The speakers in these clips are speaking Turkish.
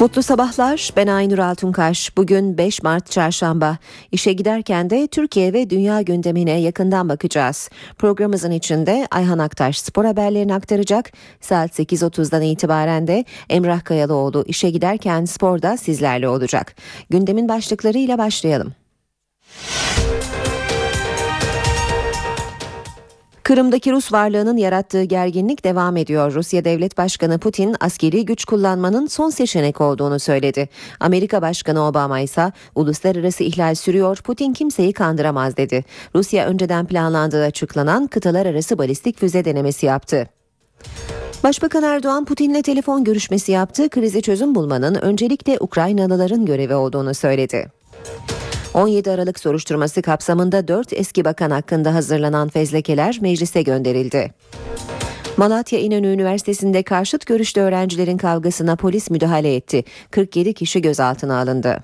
Mutlu sabahlar. Ben Aynur Altunkaş. Bugün 5 Mart Çarşamba. İşe giderken de Türkiye ve dünya gündemine yakından bakacağız. Programımızın içinde Ayhan Aktaş spor haberlerini aktaracak. Saat 8.30'dan itibaren de Emrah Kayalıoğlu işe giderken sporda sizlerle olacak. Gündemin başlıklarıyla başlayalım. Kırım'daki Rus varlığının yarattığı gerginlik devam ediyor. Rusya Devlet Başkanı Putin askeri güç kullanmanın son seçenek olduğunu söyledi. Amerika Başkanı Obama ise uluslararası ihlal sürüyor, Putin kimseyi kandıramaz dedi. Rusya önceden planlandığı açıklanan kıtalar arası balistik füze denemesi yaptı. Başbakan Erdoğan Putin'le telefon görüşmesi yaptı. Krizi çözüm bulmanın öncelikle Ukraynalıların görevi olduğunu söyledi. 17 Aralık soruşturması kapsamında 4 eski bakan hakkında hazırlanan fezlekeler meclise gönderildi. Malatya İnönü Üniversitesi'nde karşıt görüşlü öğrencilerin kavgasına polis müdahale etti. 47 kişi gözaltına alındı.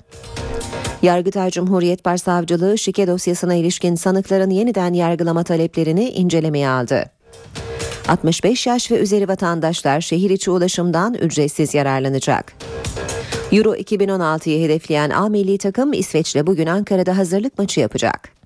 Yargıtay Cumhuriyet Başsavcılığı şike dosyasına ilişkin sanıkların yeniden yargılama taleplerini incelemeye aldı. 65 yaş ve üzeri vatandaşlar şehir içi ulaşımdan ücretsiz yararlanacak. Euro 2016'yı hedefleyen A milli takım İsveç'le bugün Ankara'da hazırlık maçı yapacak.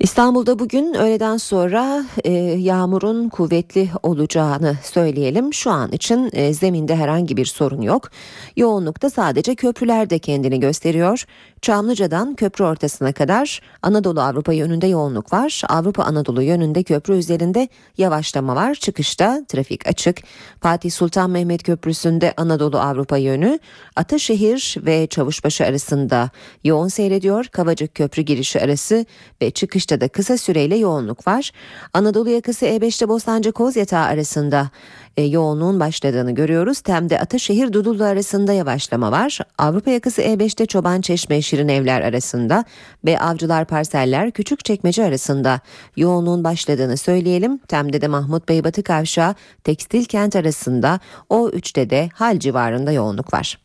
İstanbul'da bugün öğleden sonra e, yağmurun kuvvetli olacağını söyleyelim. Şu an için e, zeminde herhangi bir sorun yok. Yoğunlukta sadece köprülerde kendini gösteriyor. Çamlıca'dan köprü ortasına kadar Anadolu Avrupa yönünde yoğunluk var. Avrupa Anadolu yönünde köprü üzerinde yavaşlama var. Çıkışta trafik açık. Fatih Sultan Mehmet Köprüsü'nde Anadolu Avrupa yönü Ataşehir ve Çavuşbaşı arasında yoğun seyrediyor. Kavacık Köprü girişi arası ve çıkışta da kısa süreyle yoğunluk var. Anadolu yakası E5'te Bostancı Kozyatağı arasında e, yoğunluğun başladığını görüyoruz. Tem'de Ataşehir Dudullu arasında yavaşlama var. Avrupa yakası E5'te Çoban Çeşme Şirin Evler arasında ve Avcılar Parseller Küçük Çekmece arasında yoğunluğun başladığını söyleyelim. Tem'de de Mahmut Bey Batı Kavşağı Tekstil Kent arasında O3'te de hal civarında yoğunluk var.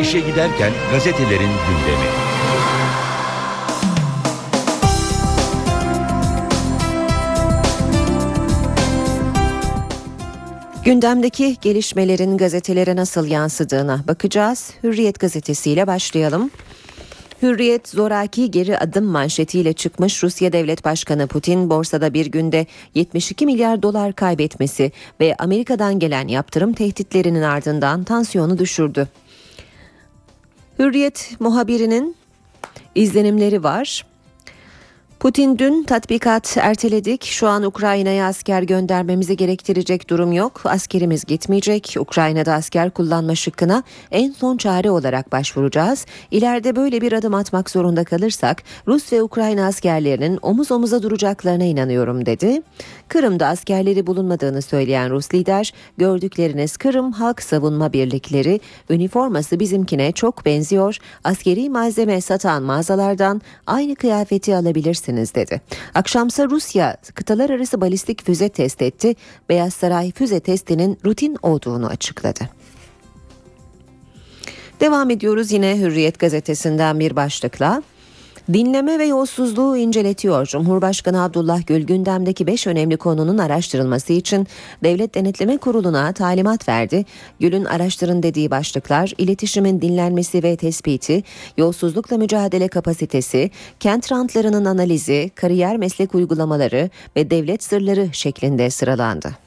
İşe giderken gazetelerin gündemi. Gündemdeki gelişmelerin gazetelere nasıl yansıdığına bakacağız. Hürriyet gazetesiyle başlayalım. Hürriyet zoraki geri adım manşetiyle çıkmış Rusya Devlet Başkanı Putin borsada bir günde 72 milyar dolar kaybetmesi ve Amerika'dan gelen yaptırım tehditlerinin ardından tansiyonu düşürdü. Hürriyet muhabirinin izlenimleri var. Putin dün tatbikat erteledik. Şu an Ukrayna'ya asker göndermemizi gerektirecek durum yok. Askerimiz gitmeyecek. Ukrayna'da asker kullanma şıkkına en son çare olarak başvuracağız. İleride böyle bir adım atmak zorunda kalırsak Rus ve Ukrayna askerlerinin omuz omuza duracaklarına inanıyorum dedi. Kırım'da askerleri bulunmadığını söyleyen Rus lider, gördükleriniz Kırım Halk Savunma Birlikleri, üniforması bizimkine çok benziyor. Askeri malzeme satan mağazalardan aynı kıyafeti alabilirsiniz edebilirsiniz dedi. Akşamsa Rusya kıtalar arası balistik füze test etti. Beyaz Saray füze testinin rutin olduğunu açıkladı. Devam ediyoruz yine Hürriyet gazetesinden bir başlıkla. Dinleme ve yolsuzluğu inceletiyor. Cumhurbaşkanı Abdullah Gül gündemdeki 5 önemli konunun araştırılması için Devlet Denetleme Kurulu'na talimat verdi. Gül'ün araştırın dediği başlıklar iletişimin dinlenmesi ve tespiti, yolsuzlukla mücadele kapasitesi, kent rantlarının analizi, kariyer meslek uygulamaları ve devlet sırları şeklinde sıralandı.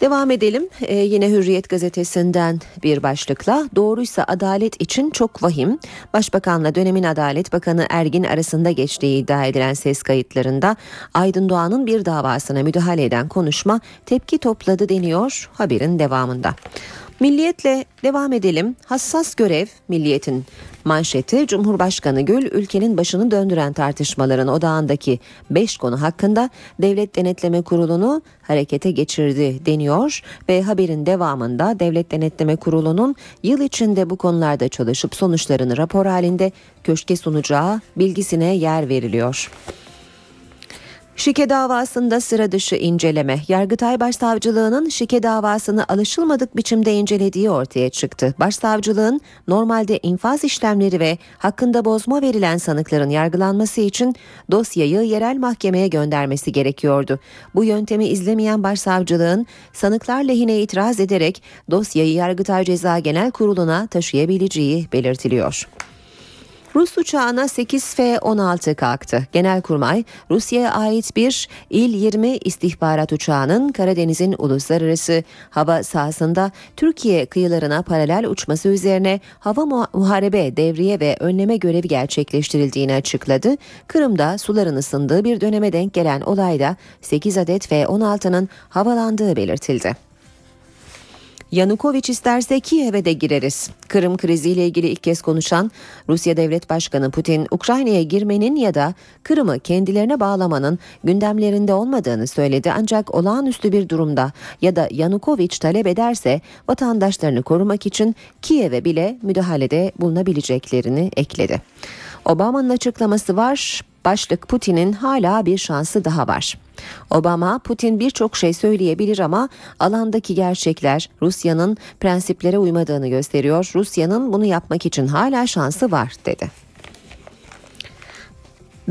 Devam edelim ee, yine Hürriyet gazetesinden bir başlıkla doğruysa adalet için çok vahim. Başbakanla dönemin Adalet Bakanı Ergin arasında geçtiği iddia edilen ses kayıtlarında Aydın Doğan'ın bir davasına müdahale eden konuşma tepki topladı deniyor haberin devamında. Milliyetle devam edelim. Hassas görev Milliyet'in manşeti Cumhurbaşkanı Gül ülkenin başını döndüren tartışmaların odağındaki 5 konu hakkında Devlet Denetleme Kurulu'nu harekete geçirdi deniyor ve haberin devamında Devlet Denetleme Kurulu'nun yıl içinde bu konularda çalışıp sonuçlarını rapor halinde köşke sunacağı bilgisine yer veriliyor. Şike davasında sıra dışı inceleme. Yargıtay Başsavcılığı'nın şike davasını alışılmadık biçimde incelediği ortaya çıktı. Başsavcılığın normalde infaz işlemleri ve hakkında bozma verilen sanıkların yargılanması için dosyayı yerel mahkemeye göndermesi gerekiyordu. Bu yöntemi izlemeyen başsavcılığın sanıklar lehine itiraz ederek dosyayı Yargıtay Ceza Genel Kurulu'na taşıyabileceği belirtiliyor. Rus uçağına 8 F-16 kalktı. Genelkurmay, Rusya'ya ait bir İl-20 istihbarat uçağının Karadeniz'in uluslararası hava sahasında Türkiye kıyılarına paralel uçması üzerine hava muharebe, devriye ve önleme görevi gerçekleştirildiğini açıkladı. Kırım'da suların ısındığı bir döneme denk gelen olayda 8 adet F-16'nın havalandığı belirtildi. Yanukovic isterse Kiev'e de gireriz. Kırım kriziyle ilgili ilk kez konuşan Rusya Devlet Başkanı Putin, Ukrayna'ya girmenin ya da Kırım'ı kendilerine bağlamanın gündemlerinde olmadığını söyledi. Ancak olağanüstü bir durumda ya da Yanukovic talep ederse vatandaşlarını korumak için Kiev'e bile müdahalede bulunabileceklerini ekledi. Obama'nın açıklaması var. Başlık Putin'in hala bir şansı daha var. Obama, Putin birçok şey söyleyebilir ama alandaki gerçekler Rusya'nın prensiplere uymadığını gösteriyor. Rusya'nın bunu yapmak için hala şansı var dedi.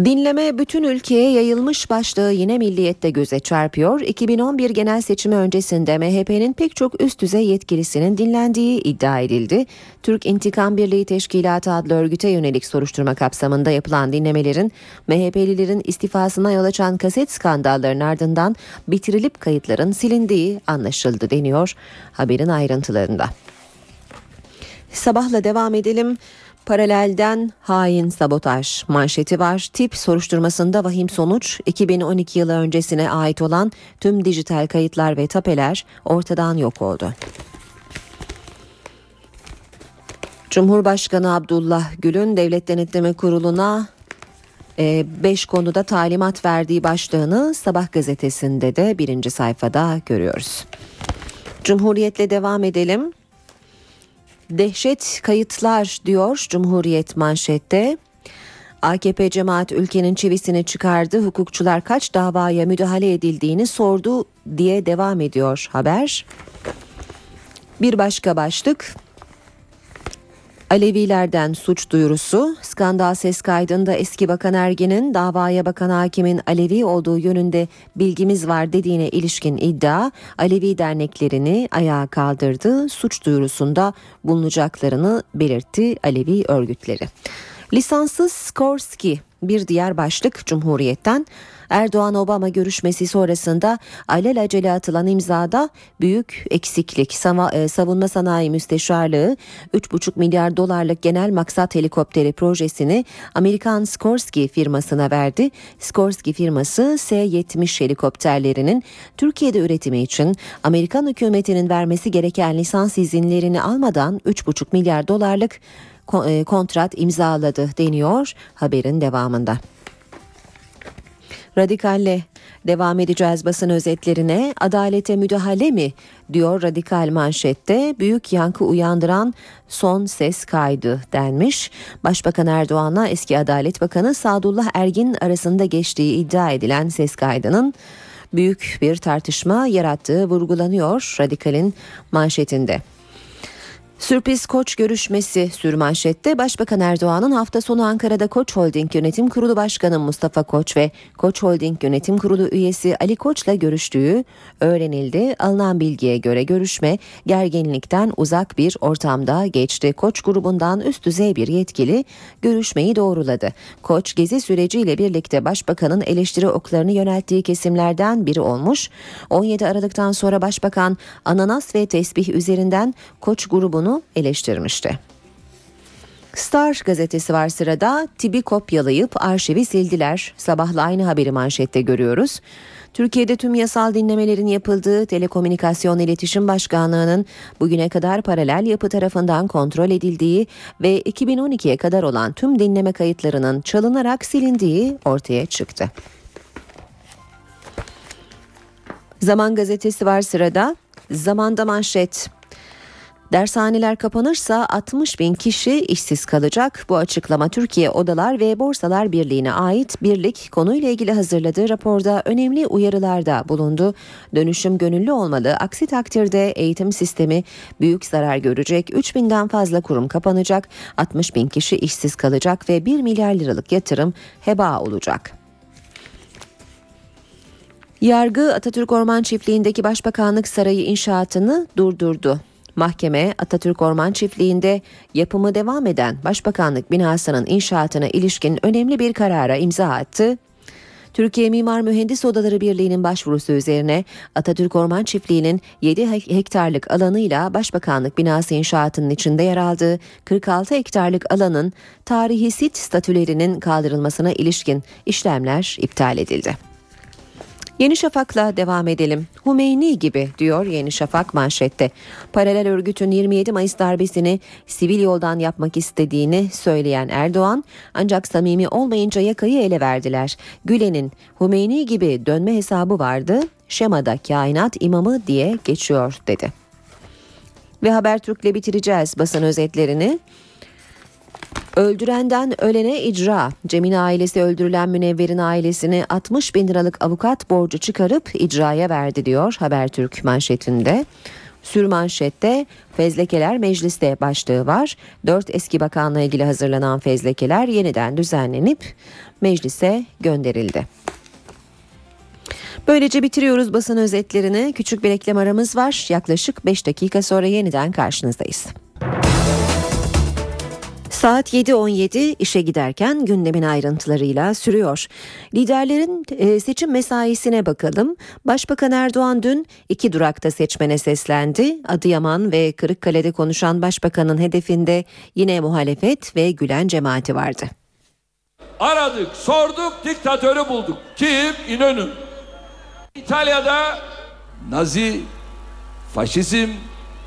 Dinleme bütün ülkeye yayılmış başlığı yine milliyette göze çarpıyor. 2011 genel seçimi öncesinde MHP'nin pek çok üst düzey yetkilisinin dinlendiği iddia edildi. Türk İntikam Birliği Teşkilatı adlı örgüte yönelik soruşturma kapsamında yapılan dinlemelerin MHP'lilerin istifasına yol açan kaset skandallarının ardından bitirilip kayıtların silindiği anlaşıldı deniyor haberin ayrıntılarında. Sabahla devam edelim. Paralelden hain sabotaj manşeti var. Tip soruşturmasında vahim sonuç 2012 yılı öncesine ait olan tüm dijital kayıtlar ve tapeler ortadan yok oldu. Cumhurbaşkanı Abdullah Gül'ün Devlet Denetleme Kurulu'na 5 e, konuda talimat verdiği başlığını Sabah gazetesinde de birinci sayfada görüyoruz. Cumhuriyetle devam edelim. Dehşet kayıtlar diyor Cumhuriyet manşette. AKP cemaat ülkenin çivisini çıkardı. Hukukçular kaç davaya müdahale edildiğini sordu diye devam ediyor haber. Bir başka başlık Alevilerden suç duyurusu, skandal ses kaydında eski bakan Ergin'in davaya bakan hakimin Alevi olduğu yönünde bilgimiz var dediğine ilişkin iddia, Alevi derneklerini ayağa kaldırdı, suç duyurusunda bulunacaklarını belirtti Alevi örgütleri. Lisanssız Skorsky bir diğer başlık Cumhuriyet'ten Erdoğan-Obama görüşmesi sonrasında alelacele atılan imzada büyük eksiklik. E, savunma Sanayi Müsteşarlığı 3,5 milyar dolarlık genel maksat helikopteri projesini Amerikan Skorsky firmasına verdi. Skorsky firması S-70 helikopterlerinin Türkiye'de üretimi için Amerikan hükümetinin vermesi gereken lisans izinlerini almadan 3,5 milyar dolarlık e, kontrat imzaladı deniyor haberin devamında. Radikalle devam edeceğiz basın özetlerine. Adalete müdahale mi diyor radikal manşette. Büyük yankı uyandıran son ses kaydı denmiş. Başbakan Erdoğan'la eski Adalet Bakanı Sadullah Ergin arasında geçtiği iddia edilen ses kaydının büyük bir tartışma yarattığı vurgulanıyor radikalin manşetinde. Sürpriz Koç görüşmesi sürmanşette Başbakan Erdoğan'ın hafta sonu Ankara'da Koç Holding Yönetim Kurulu Başkanı Mustafa Koç ve Koç Holding Yönetim Kurulu üyesi Ali Koç'la görüştüğü öğrenildi. Alınan bilgiye göre görüşme gerginlikten uzak bir ortamda geçti. Koç grubundan üst düzey bir yetkili görüşmeyi doğruladı. Koç gezi süreciyle birlikte Başbakan'ın eleştiri oklarını yönelttiği kesimlerden biri olmuş. 17 Aralık'tan sonra Başbakan ananas ve tesbih üzerinden Koç grubunu olduğunu eleştirmişti. Star gazetesi var sırada. Tibi kopyalayıp arşivi sildiler. Sabahla aynı haberi manşette görüyoruz. Türkiye'de tüm yasal dinlemelerin yapıldığı Telekomünikasyon İletişim Başkanlığı'nın bugüne kadar paralel yapı tarafından kontrol edildiği ve 2012'ye kadar olan tüm dinleme kayıtlarının çalınarak silindiği ortaya çıktı. Zaman gazetesi var sırada. Zamanda manşet Dershaneler kapanırsa 60 bin kişi işsiz kalacak. Bu açıklama Türkiye Odalar ve Borsalar Birliği'ne ait birlik konuyla ilgili hazırladığı raporda önemli uyarılarda bulundu. Dönüşüm gönüllü olmalı. Aksi takdirde eğitim sistemi büyük zarar görecek. 3 binden fazla kurum kapanacak. 60 bin kişi işsiz kalacak ve 1 milyar liralık yatırım heba olacak. Yargı Atatürk Orman Çiftliği'ndeki Başbakanlık Sarayı inşaatını durdurdu. Mahkeme Atatürk Orman Çiftliği'nde yapımı devam eden Başbakanlık binasının inşaatına ilişkin önemli bir karara imza attı. Türkiye Mimar Mühendis Odaları Birliği'nin başvurusu üzerine Atatürk Orman Çiftliği'nin 7 hektarlık alanıyla Başbakanlık binası inşaatının içinde yer aldığı 46 hektarlık alanın tarihi sit statülerinin kaldırılmasına ilişkin işlemler iptal edildi. Yeni Şafak'la devam edelim. Humeyni gibi diyor Yeni Şafak manşette. Paralel örgütün 27 Mayıs darbesini sivil yoldan yapmak istediğini söyleyen Erdoğan ancak samimi olmayınca yakayı ele verdiler. Gülen'in Humeyni gibi dönme hesabı vardı. Şemada kainat imamı diye geçiyor dedi. Ve Habertürk'le bitireceğiz basın özetlerini. Öldürenden ölene icra. Cem'in ailesi öldürülen Münevver'in ailesini 60 bin liralık avukat borcu çıkarıp icraya verdi diyor Habertürk manşetinde. Sür manşette fezlekeler mecliste başlığı var. Dört eski bakanla ilgili hazırlanan fezlekeler yeniden düzenlenip meclise gönderildi. Böylece bitiriyoruz basın özetlerini. Küçük bir reklam aramız var. Yaklaşık 5 dakika sonra yeniden karşınızdayız. Saat 7.17 işe giderken gündemin ayrıntılarıyla sürüyor. Liderlerin e, seçim mesaisine bakalım. Başbakan Erdoğan dün iki durakta seçmene seslendi. Adıyaman ve Kırıkkale'de konuşan başbakanın hedefinde yine muhalefet ve Gülen cemaati vardı. Aradık, sorduk, diktatörü bulduk. Kim? İnönü. İtalya'da Nazi, faşizm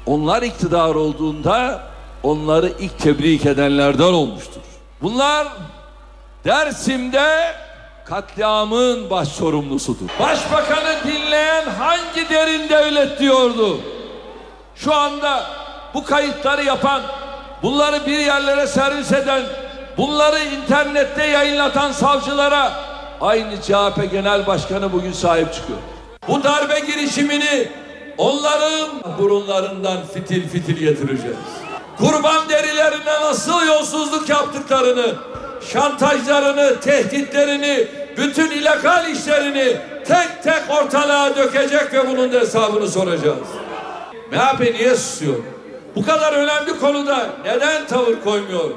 onlar iktidar olduğunda onları ilk tebrik edenlerden olmuştur. Bunlar Dersim'de katliamın baş sorumlusudur. Başbakanı dinleyen hangi derin devlet diyordu? Şu anda bu kayıtları yapan, bunları bir yerlere servis eden, bunları internette yayınlatan savcılara aynı CHP Genel Başkanı bugün sahip çıkıyor. Bu darbe girişimini onların burunlarından fitil fitil getireceğiz kurban derilerine nasıl yolsuzluk yaptıklarını, şantajlarını, tehditlerini, bütün illegal işlerini tek tek ortalığa dökecek ve bunun da hesabını soracağız. MHP niye susuyor? Bu kadar önemli konuda neden tavır koymuyor?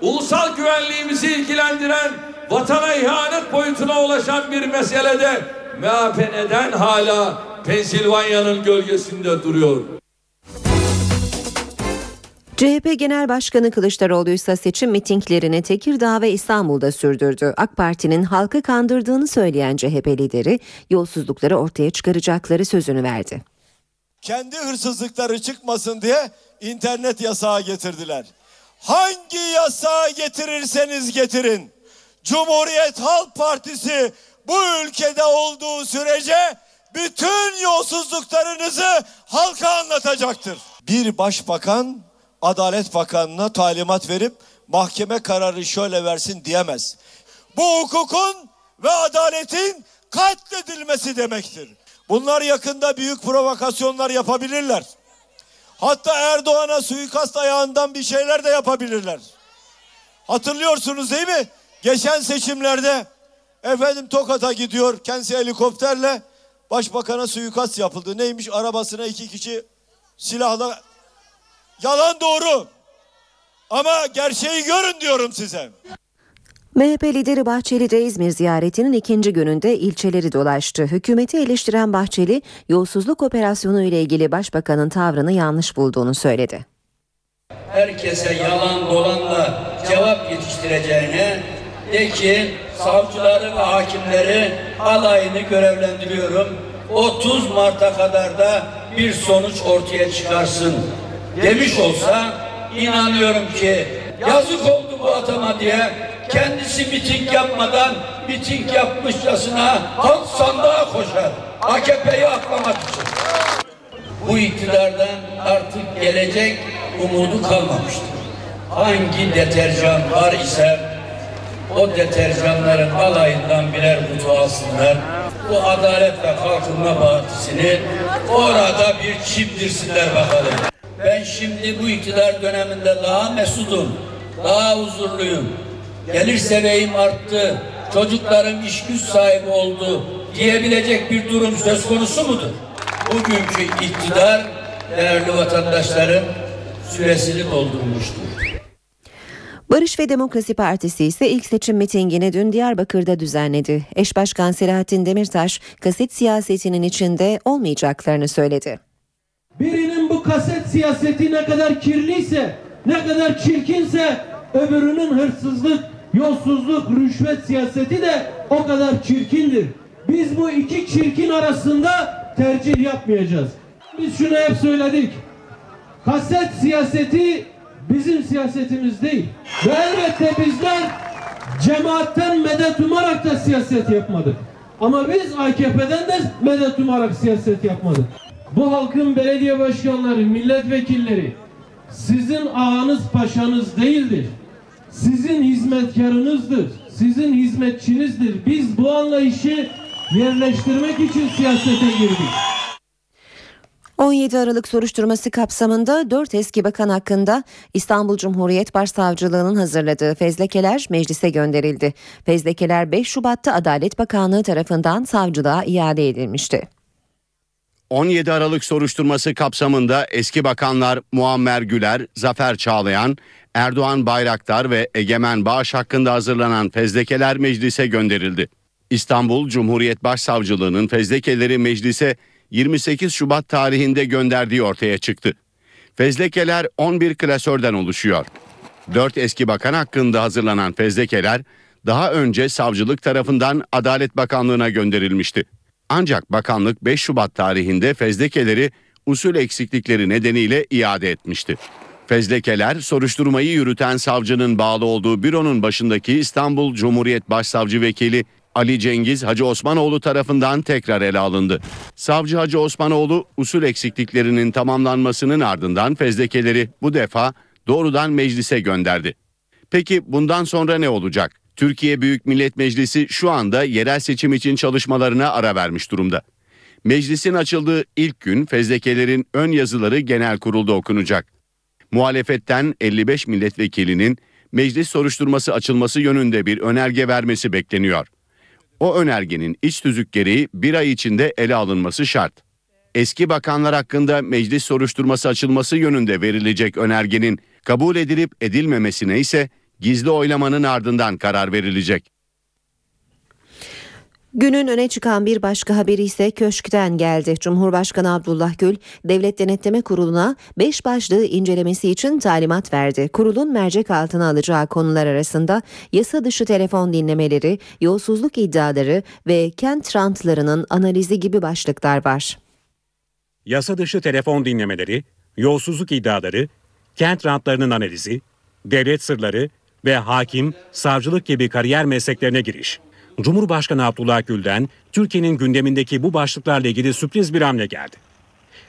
Ulusal güvenliğimizi ilgilendiren vatana ihanet boyutuna ulaşan bir meselede MHP neden hala Pensilvanya'nın gölgesinde duruyor? CHP Genel Başkanı Kılıçdaroğlu ise seçim mitinglerini Tekirdağ ve İstanbul'da sürdürdü. AK Parti'nin halkı kandırdığını söyleyen CHP lideri yolsuzlukları ortaya çıkaracakları sözünü verdi. Kendi hırsızlıkları çıkmasın diye internet yasağı getirdiler. Hangi yasağı getirirseniz getirin. Cumhuriyet Halk Partisi bu ülkede olduğu sürece bütün yolsuzluklarınızı halka anlatacaktır. Bir başbakan Adalet Bakanı'na talimat verip mahkeme kararı şöyle versin diyemez. Bu hukukun ve adaletin katledilmesi demektir. Bunlar yakında büyük provokasyonlar yapabilirler. Hatta Erdoğan'a suikast ayağından bir şeyler de yapabilirler. Hatırlıyorsunuz değil mi? Geçen seçimlerde efendim Tokat'a gidiyor kendisi helikopterle başbakana suikast yapıldı. Neymiş? Arabasına iki kişi silahla Yalan doğru. Ama gerçeği görün diyorum size. MHP lideri Bahçeli de İzmir ziyaretinin ikinci gününde ilçeleri dolaştı. Hükümeti eleştiren Bahçeli, yolsuzluk operasyonu ile ilgili başbakanın tavrını yanlış bulduğunu söyledi. Herkese yalan dolanla cevap yetiştireceğine de ki savcıları ve hakimleri alayını görevlendiriyorum. 30 Mart'a kadar da bir sonuç ortaya çıkarsın demiş olsa inanıyorum ki yazık oldu bu atama diye kendisi miting yapmadan miting yapmışçasına halk sandığa koşar. AKP'yi aklamak için. bu iktidardan artık gelecek umudu kalmamıştır. Hangi deterjan var ise o deterjanların alayından birer kutu alsınlar. Bu Adalet ve Kalkınma Partisi'ni orada bir çimdirsinler bakalım. Ben şimdi bu iktidar döneminde daha mesudum, daha huzurluyum. Gelir seviyem arttı, çocuklarım iş güç sahibi oldu diyebilecek bir durum söz konusu mudur? Bugünkü iktidar değerli vatandaşlarım süresini doldurmuştur. Barış ve Demokrasi Partisi ise ilk seçim mitingini dün Diyarbakır'da düzenledi. Eş Başkan Selahattin Demirtaş, kaset siyasetinin içinde olmayacaklarını söyledi. Birinin kaset siyaseti ne kadar kirliyse, ne kadar çirkinse öbürünün hırsızlık, yolsuzluk, rüşvet siyaseti de o kadar çirkindir. Biz bu iki çirkin arasında tercih yapmayacağız. Biz şunu hep söyledik. Kaset siyaseti bizim siyasetimiz değil. Ve elbette bizler cemaatten medet umarak da siyaset yapmadık. Ama biz AKP'den de medet umarak siyaset yapmadık. Bu halkın belediye başkanları, milletvekilleri sizin ağanız paşanız değildir. Sizin hizmetkarınızdır. Sizin hizmetçinizdir. Biz bu anlayışı yerleştirmek için siyasete girdik. 17 Aralık soruşturması kapsamında 4 eski bakan hakkında İstanbul Cumhuriyet Başsavcılığı'nın hazırladığı fezlekeler meclise gönderildi. Fezlekeler 5 Şubat'ta Adalet Bakanlığı tarafından savcılığa iade edilmişti. 17 Aralık soruşturması kapsamında eski bakanlar Muammer Güler, Zafer Çağlayan, Erdoğan Bayraktar ve Egemen Bağış hakkında hazırlanan fezlekeler meclise gönderildi. İstanbul Cumhuriyet Başsavcılığı'nın fezlekeleri meclise 28 Şubat tarihinde gönderdiği ortaya çıktı. Fezlekeler 11 klasörden oluşuyor. 4 eski bakan hakkında hazırlanan fezlekeler daha önce savcılık tarafından Adalet Bakanlığı'na gönderilmişti. Ancak bakanlık 5 Şubat tarihinde fezlekeleri usul eksiklikleri nedeniyle iade etmişti. Fezlekeler soruşturmayı yürüten savcının bağlı olduğu büronun başındaki İstanbul Cumhuriyet Başsavcı Vekili Ali Cengiz Hacı Osmanoğlu tarafından tekrar ele alındı. Savcı Hacı Osmanoğlu usul eksikliklerinin tamamlanmasının ardından fezlekeleri bu defa doğrudan meclise gönderdi. Peki bundan sonra ne olacak? Türkiye Büyük Millet Meclisi şu anda yerel seçim için çalışmalarına ara vermiş durumda. Meclisin açıldığı ilk gün fezlekelerin ön yazıları genel kurulda okunacak. Muhalefetten 55 milletvekilinin meclis soruşturması açılması yönünde bir önerge vermesi bekleniyor. O önergenin iç tüzük gereği bir ay içinde ele alınması şart. Eski bakanlar hakkında meclis soruşturması açılması yönünde verilecek önergenin kabul edilip edilmemesine ise gizli oylamanın ardından karar verilecek. Günün öne çıkan bir başka haberi ise köşkten geldi. Cumhurbaşkanı Abdullah Gül, Devlet Denetleme Kurulu'na 5 başlığı incelemesi için talimat verdi. Kurulun mercek altına alacağı konular arasında yasa dışı telefon dinlemeleri, yolsuzluk iddiaları ve kent rantlarının analizi gibi başlıklar var. Yasa dışı telefon dinlemeleri, yolsuzluk iddiaları, kent rantlarının analizi, devlet sırları ve hakim, savcılık gibi kariyer mesleklerine giriş. Cumhurbaşkanı Abdullah Gül'den Türkiye'nin gündemindeki bu başlıklarla ilgili sürpriz bir hamle geldi.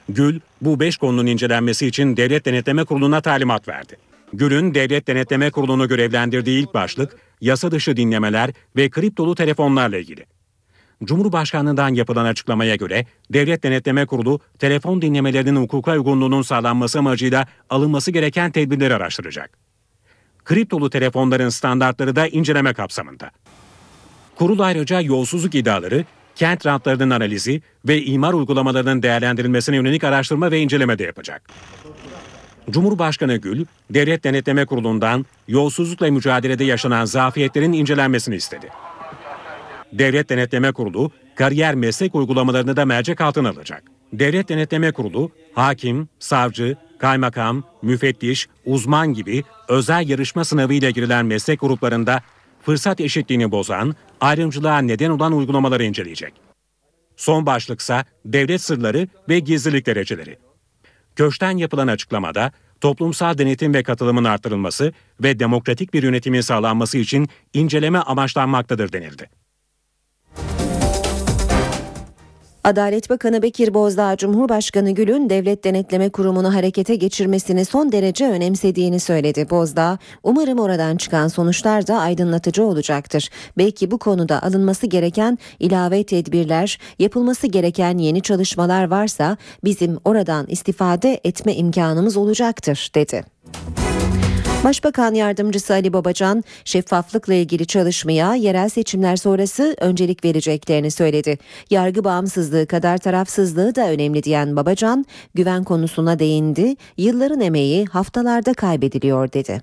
Gül, bu beş konunun incelenmesi için Devlet Denetleme Kurulu'na talimat verdi. Gül'ün Devlet Denetleme Kurulu'nu görevlendirdiği ilk başlık, yasa dışı dinlemeler ve kriptolu telefonlarla ilgili. Cumhurbaşkanlığından yapılan açıklamaya göre Devlet Denetleme Kurulu telefon dinlemelerinin hukuka uygunluğunun sağlanması amacıyla alınması gereken tedbirleri araştıracak. Kriptolu telefonların standartları da inceleme kapsamında. Kurul ayrıca yolsuzluk iddiaları, kent rantlarının analizi ve imar uygulamalarının değerlendirilmesine yönelik araştırma ve inceleme de yapacak. Cumhurbaşkanı Gül, Devlet Denetleme Kurulu'ndan yolsuzlukla mücadelede yaşanan zafiyetlerin incelenmesini istedi. Devlet Denetleme Kurulu, kariyer meslek uygulamalarını da mercek altına alacak. Devlet Denetleme Kurulu, hakim, savcı, kaymakam, müfettiş, uzman gibi özel yarışma sınavı ile girilen meslek gruplarında fırsat eşitliğini bozan, ayrımcılığa neden olan uygulamaları inceleyecek. Son başlıksa devlet sırları ve gizlilik dereceleri. Köşten yapılan açıklamada toplumsal denetim ve katılımın artırılması ve demokratik bir yönetimin sağlanması için inceleme amaçlanmaktadır denildi. Adalet Bakanı Bekir Bozdağ, Cumhurbaşkanı Gül'ün Devlet Denetleme Kurumu'nu harekete geçirmesini son derece önemsediğini söyledi. Bozdağ, umarım oradan çıkan sonuçlar da aydınlatıcı olacaktır. Belki bu konuda alınması gereken ilave tedbirler, yapılması gereken yeni çalışmalar varsa bizim oradan istifade etme imkanımız olacaktır, dedi. Başbakan Yardımcısı Ali Babacan şeffaflıkla ilgili çalışmaya yerel seçimler sonrası öncelik vereceklerini söyledi. Yargı bağımsızlığı kadar tarafsızlığı da önemli diyen Babacan güven konusuna değindi. Yılların emeği haftalarda kaybediliyor dedi.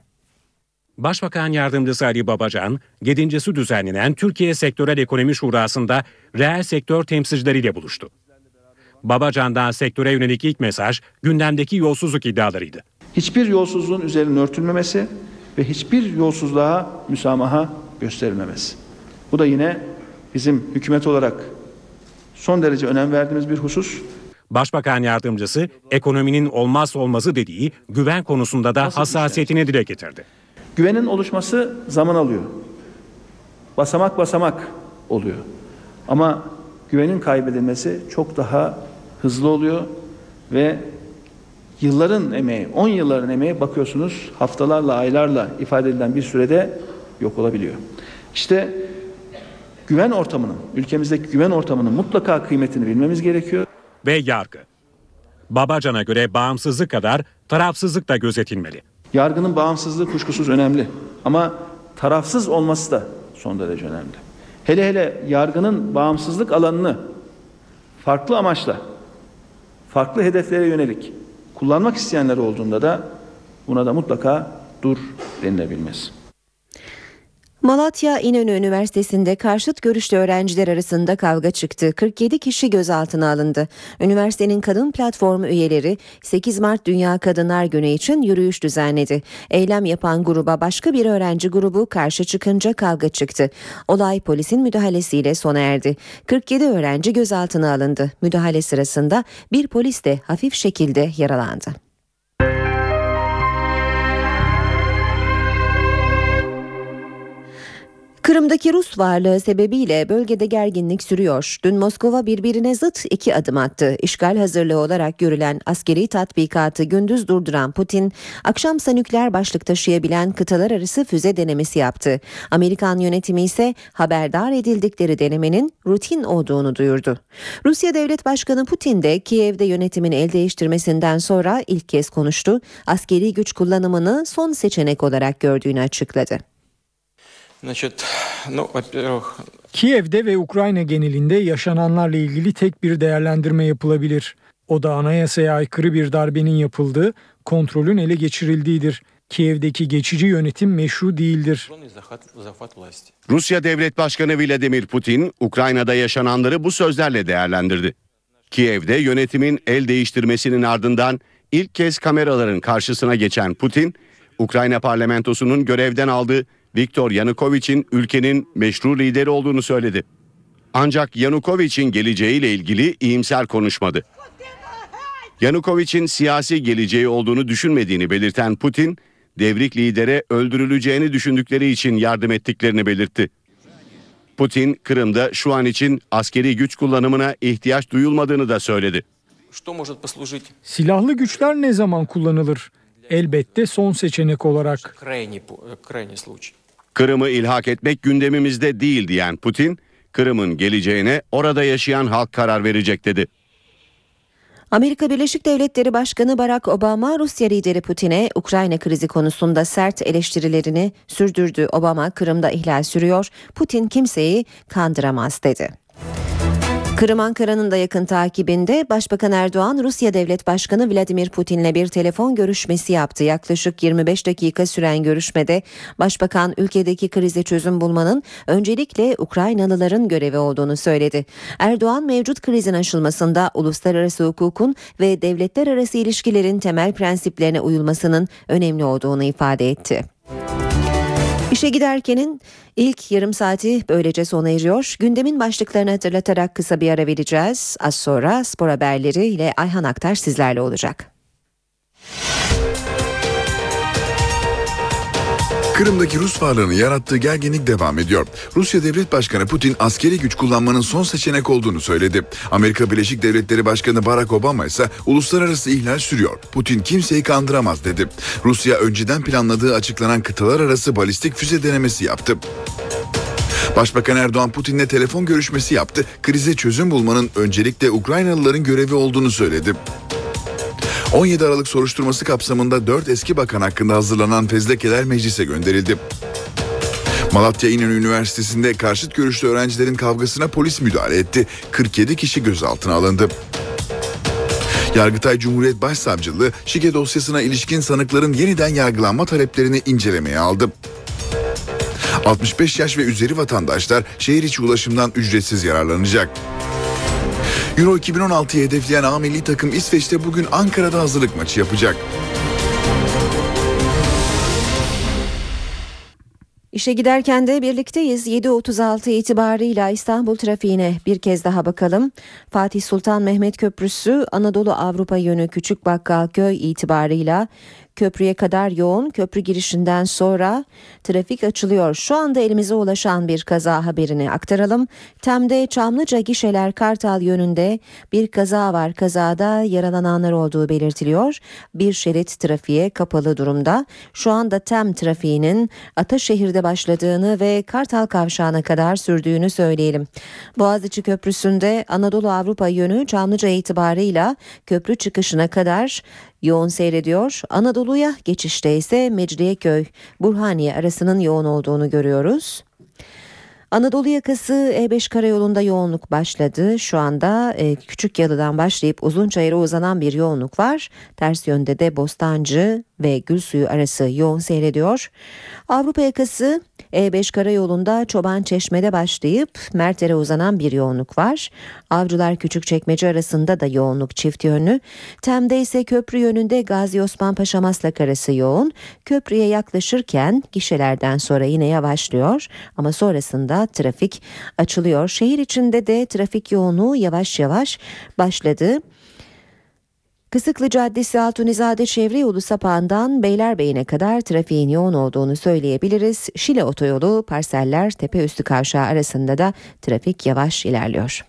Başbakan Yardımcısı Ali Babacan, 7.si düzenlenen Türkiye Sektörel Ekonomi Şurası'nda reel sektör temsilcileriyle buluştu. Babacan'dan sektöre yönelik ilk mesaj gündemdeki yolsuzluk iddialarıydı hiçbir yolsuzluğun üzerinin örtülmemesi ve hiçbir yolsuzluğa müsamaha gösterilmemesi. Bu da yine bizim hükümet olarak son derece önem verdiğimiz bir husus. Başbakan yardımcısı ekonominin olmaz olmazı dediği güven konusunda da Nasıl hassasiyetini dile getirdi. Güvenin oluşması zaman alıyor. Basamak basamak oluyor. Ama güvenin kaybedilmesi çok daha hızlı oluyor ve yılların emeği, 10 yılların emeği bakıyorsunuz haftalarla, aylarla ifade edilen bir sürede yok olabiliyor. İşte güven ortamının, ülkemizdeki güven ortamının mutlaka kıymetini bilmemiz gerekiyor. Ve yargı. Babacan'a göre bağımsızlık kadar tarafsızlık da gözetilmeli. Yargının bağımsızlığı kuşkusuz önemli ama tarafsız olması da son derece önemli. Hele hele yargının bağımsızlık alanını farklı amaçla, farklı hedeflere yönelik kullanmak isteyenler olduğunda da buna da mutlaka dur denilebilmez. Malatya İnönü Üniversitesi'nde karşıt görüşlü öğrenciler arasında kavga çıktı. 47 kişi gözaltına alındı. Üniversitenin kadın platformu üyeleri 8 Mart Dünya Kadınlar Günü için yürüyüş düzenledi. Eylem yapan gruba başka bir öğrenci grubu karşı çıkınca kavga çıktı. Olay polisin müdahalesiyle sona erdi. 47 öğrenci gözaltına alındı. Müdahale sırasında bir polis de hafif şekilde yaralandı. Kırım'daki Rus varlığı sebebiyle bölgede gerginlik sürüyor. Dün Moskova birbirine zıt iki adım attı. İşgal hazırlığı olarak görülen askeri tatbikatı gündüz durduran Putin, akşamsa nükleer başlık taşıyabilen kıtalar arası füze denemesi yaptı. Amerikan yönetimi ise haberdar edildikleri denemenin rutin olduğunu duyurdu. Rusya Devlet Başkanı Putin de Kiev'de yönetimin el değiştirmesinden sonra ilk kez konuştu. Askeri güç kullanımını son seçenek olarak gördüğünü açıkladı. Kiev'de ve Ukrayna genelinde yaşananlarla ilgili tek bir değerlendirme yapılabilir. O da anayasaya aykırı bir darbenin yapıldığı, kontrolün ele geçirildiğidir. Kiev'deki geçici yönetim meşru değildir. Rusya Devlet Başkanı Vladimir Putin, Ukrayna'da yaşananları bu sözlerle değerlendirdi. Kiev'de yönetimin el değiştirmesinin ardından ilk kez kameraların karşısına geçen Putin, Ukrayna parlamentosunun görevden aldığı Viktor Yanukovic'in ülkenin meşru lideri olduğunu söyledi. Ancak Yanukovic'in geleceğiyle ilgili iyimser konuşmadı. Yanukovic'in siyasi geleceği olduğunu düşünmediğini belirten Putin, devrik lidere öldürüleceğini düşündükleri için yardım ettiklerini belirtti. Putin, Kırım'da şu an için askeri güç kullanımına ihtiyaç duyulmadığını da söyledi. Silahlı güçler ne zaman kullanılır? Elbette son seçenek olarak. Kırım'ı ilhak etmek gündemimizde değil diyen Putin, Kırım'ın geleceğine orada yaşayan halk karar verecek dedi. Amerika Birleşik Devletleri Başkanı Barack Obama Rusya lideri Putin'e Ukrayna krizi konusunda sert eleştirilerini sürdürdü. Obama Kırım'da ihlal sürüyor, Putin kimseyi kandıramaz dedi. Kırım Ankara'nın da yakın takibinde Başbakan Erdoğan Rusya Devlet Başkanı Vladimir Putin'le bir telefon görüşmesi yaptı. Yaklaşık 25 dakika süren görüşmede Başbakan ülkedeki krize çözüm bulmanın öncelikle Ukraynalıların görevi olduğunu söyledi. Erdoğan mevcut krizin aşılmasında uluslararası hukukun ve devletler arası ilişkilerin temel prensiplerine uyulmasının önemli olduğunu ifade etti. İşe giderkenin ilk yarım saati böylece sona eriyor. Gündemin başlıklarını hatırlatarak kısa bir ara vereceğiz. Az sonra spor haberleri ile Ayhan Aktar sizlerle olacak. Kırım'daki Rus varlığını yarattığı gerginlik devam ediyor. Rusya Devlet Başkanı Putin askeri güç kullanmanın son seçenek olduğunu söyledi. Amerika Birleşik Devletleri Başkanı Barack Obama ise uluslararası ihlal sürüyor. Putin kimseyi kandıramaz dedi. Rusya önceden planladığı açıklanan kıtalar arası balistik füze denemesi yaptı. Başbakan Erdoğan Putin'le telefon görüşmesi yaptı. Krize çözüm bulmanın öncelikle Ukraynalıların görevi olduğunu söyledi. 17 Aralık soruşturması kapsamında 4 eski bakan hakkında hazırlanan fezlekeler meclise gönderildi. Malatya İnönü Üniversitesi'nde karşıt görüşlü öğrencilerin kavgasına polis müdahale etti. 47 kişi gözaltına alındı. Yargıtay Cumhuriyet Başsavcılığı şike dosyasına ilişkin sanıkların yeniden yargılanma taleplerini incelemeye aldı. 65 yaş ve üzeri vatandaşlar şehir içi ulaşımdan ücretsiz yararlanacak. Euro 2016'yı hedefleyen A milli takım İsveç'te bugün Ankara'da hazırlık maçı yapacak. İşe giderken de birlikteyiz. 7.36 itibarıyla İstanbul trafiğine bir kez daha bakalım. Fatih Sultan Mehmet Köprüsü Anadolu Avrupa yönü Küçük Bakkalköy itibarıyla köprüye kadar yoğun. Köprü girişinden sonra trafik açılıyor. Şu anda elimize ulaşan bir kaza haberini aktaralım. Tem'de Çamlıca gişeler Kartal yönünde bir kaza var. Kazada yaralananlar olduğu belirtiliyor. Bir şerit trafiğe kapalı durumda. Şu anda Tem trafiğinin Ataşehir'de başladığını ve Kartal kavşağına kadar sürdüğünü söyleyelim. Boğaziçi Köprüsü'nde Anadolu Avrupa yönü Çamlıca itibarıyla köprü çıkışına kadar yoğun seyrediyor. Anadolu'ya geçişte ise Mecidiyeköy Burhaniye arasının yoğun olduğunu görüyoruz. Anadolu yakası E5 karayolunda yoğunluk başladı. Şu anda e, Küçük Yalı'dan başlayıp Uzunçayır'a uzanan bir yoğunluk var. Ters yönde de Bostancı ve Gülsuyu arası yoğun seyrediyor. Avrupa yakası E5 karayolunda Çoban Çeşme'de başlayıp Merter'e uzanan bir yoğunluk var. Avcılar Küçükçekmece arasında da yoğunluk çift yönlü. Tem'de ise köprü yönünde Gazi Osman Paşa Maslak arası yoğun. Köprüye yaklaşırken gişelerden sonra yine yavaşlıyor ama sonrasında trafik açılıyor. Şehir içinde de trafik yoğunluğu yavaş yavaş başladı. Kısıklı Caddesi Altunizade Çevre Yolu sapağından Beylerbeyi'ne kadar trafiğin yoğun olduğunu söyleyebiliriz. Şile Otoyolu Parseller Tepeüstü Kavşağı arasında da trafik yavaş ilerliyor.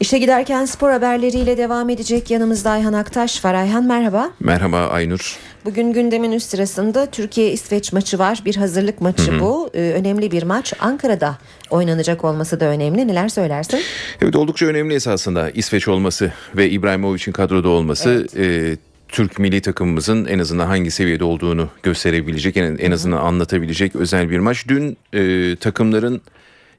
İşe giderken spor haberleriyle devam edecek yanımızda Ayhan Aktaş var. Ayhan merhaba. Merhaba Aynur. Bugün gündemin üst sırasında Türkiye-İsveç maçı var. Bir hazırlık maçı Hı hı. bu. Ee, önemli bir maç. Ankara'da oynanacak olması da önemli. Neler söylersin? Evet oldukça önemli esasında İsveç olması ve İbrahimovic'in kadroda olması e, Türk milli takımımızın en azından hangi seviyede olduğunu gösterebilecek, en, en azından anlatabilecek özel bir maç. Dün e, takımların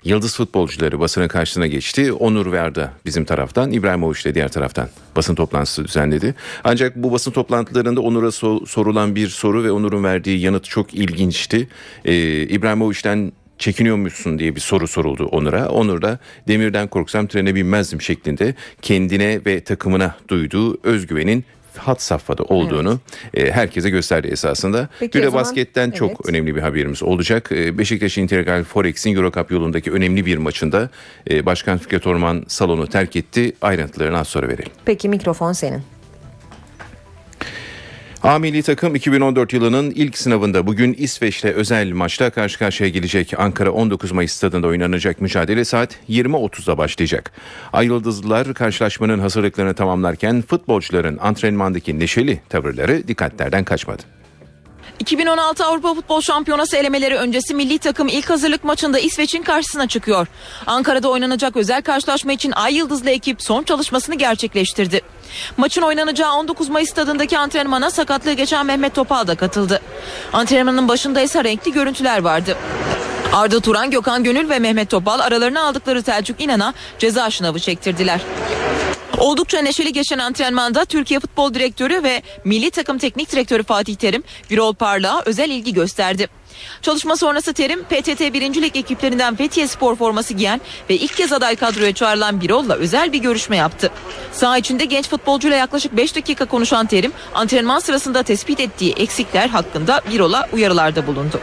yıldız futbolcuları basının karşısına geçti. Onur Verda bizim taraftan, İbrahimovic de diğer taraftan basın toplantısı düzenledi. Ancak bu basın toplantılarında Onur'a so- sorulan bir soru ve Onur'un verdiği yanıt çok ilginçti. E, İbrahimovic'den çekiniyor musun diye bir soru soruldu Onur'a. Onur da demirden korksam trene binmezdim şeklinde kendine ve takımına duyduğu özgüvenin hat safhada olduğunu e, herkese gösterdi esasında. Peki bir de basketten çok evet. önemli bir haberimiz olacak. E, Beşiktaş Integral Forex'in Eurocup yolundaki önemli bir maçında e, Başkan Fikret Orman salonu terk etti. Ayrıntılarını az sonra verelim. Peki mikrofon senin. A milli takım 2014 yılının ilk sınavında bugün İsveç'le özel maçta karşı karşıya gelecek. Ankara 19 Mayıs stadında oynanacak mücadele saat 20.30'da başlayacak. Ay karşılaşmanın hazırlıklarını tamamlarken futbolcuların antrenmandaki neşeli tavırları dikkatlerden kaçmadı. 2016 Avrupa Futbol Şampiyonası elemeleri öncesi milli takım ilk hazırlık maçında İsveç'in karşısına çıkıyor. Ankara'da oynanacak özel karşılaşma için Ay Yıldızlı ekip son çalışmasını gerçekleştirdi. Maçın oynanacağı 19 Mayıs stadındaki antrenmana sakatlığı geçen Mehmet Topal da katıldı. Antrenmanın başında ise renkli görüntüler vardı. Arda Turan, Gökhan Gönül ve Mehmet Topal aralarına aldıkları Selçuk İnan'a ceza şınavı çektirdiler. Oldukça neşeli geçen antrenmanda Türkiye Futbol Direktörü ve Milli Takım Teknik Direktörü Fatih Terim, Birol Parlak'a özel ilgi gösterdi. Çalışma sonrası Terim, PTT 1. Lig ekiplerinden Fethiye Spor forması giyen ve ilk kez aday kadroya çağrılan Birol'la özel bir görüşme yaptı. Saha içinde genç futbolcuyla yaklaşık 5 dakika konuşan Terim, antrenman sırasında tespit ettiği eksikler hakkında Birol'a uyarılarda bulundu.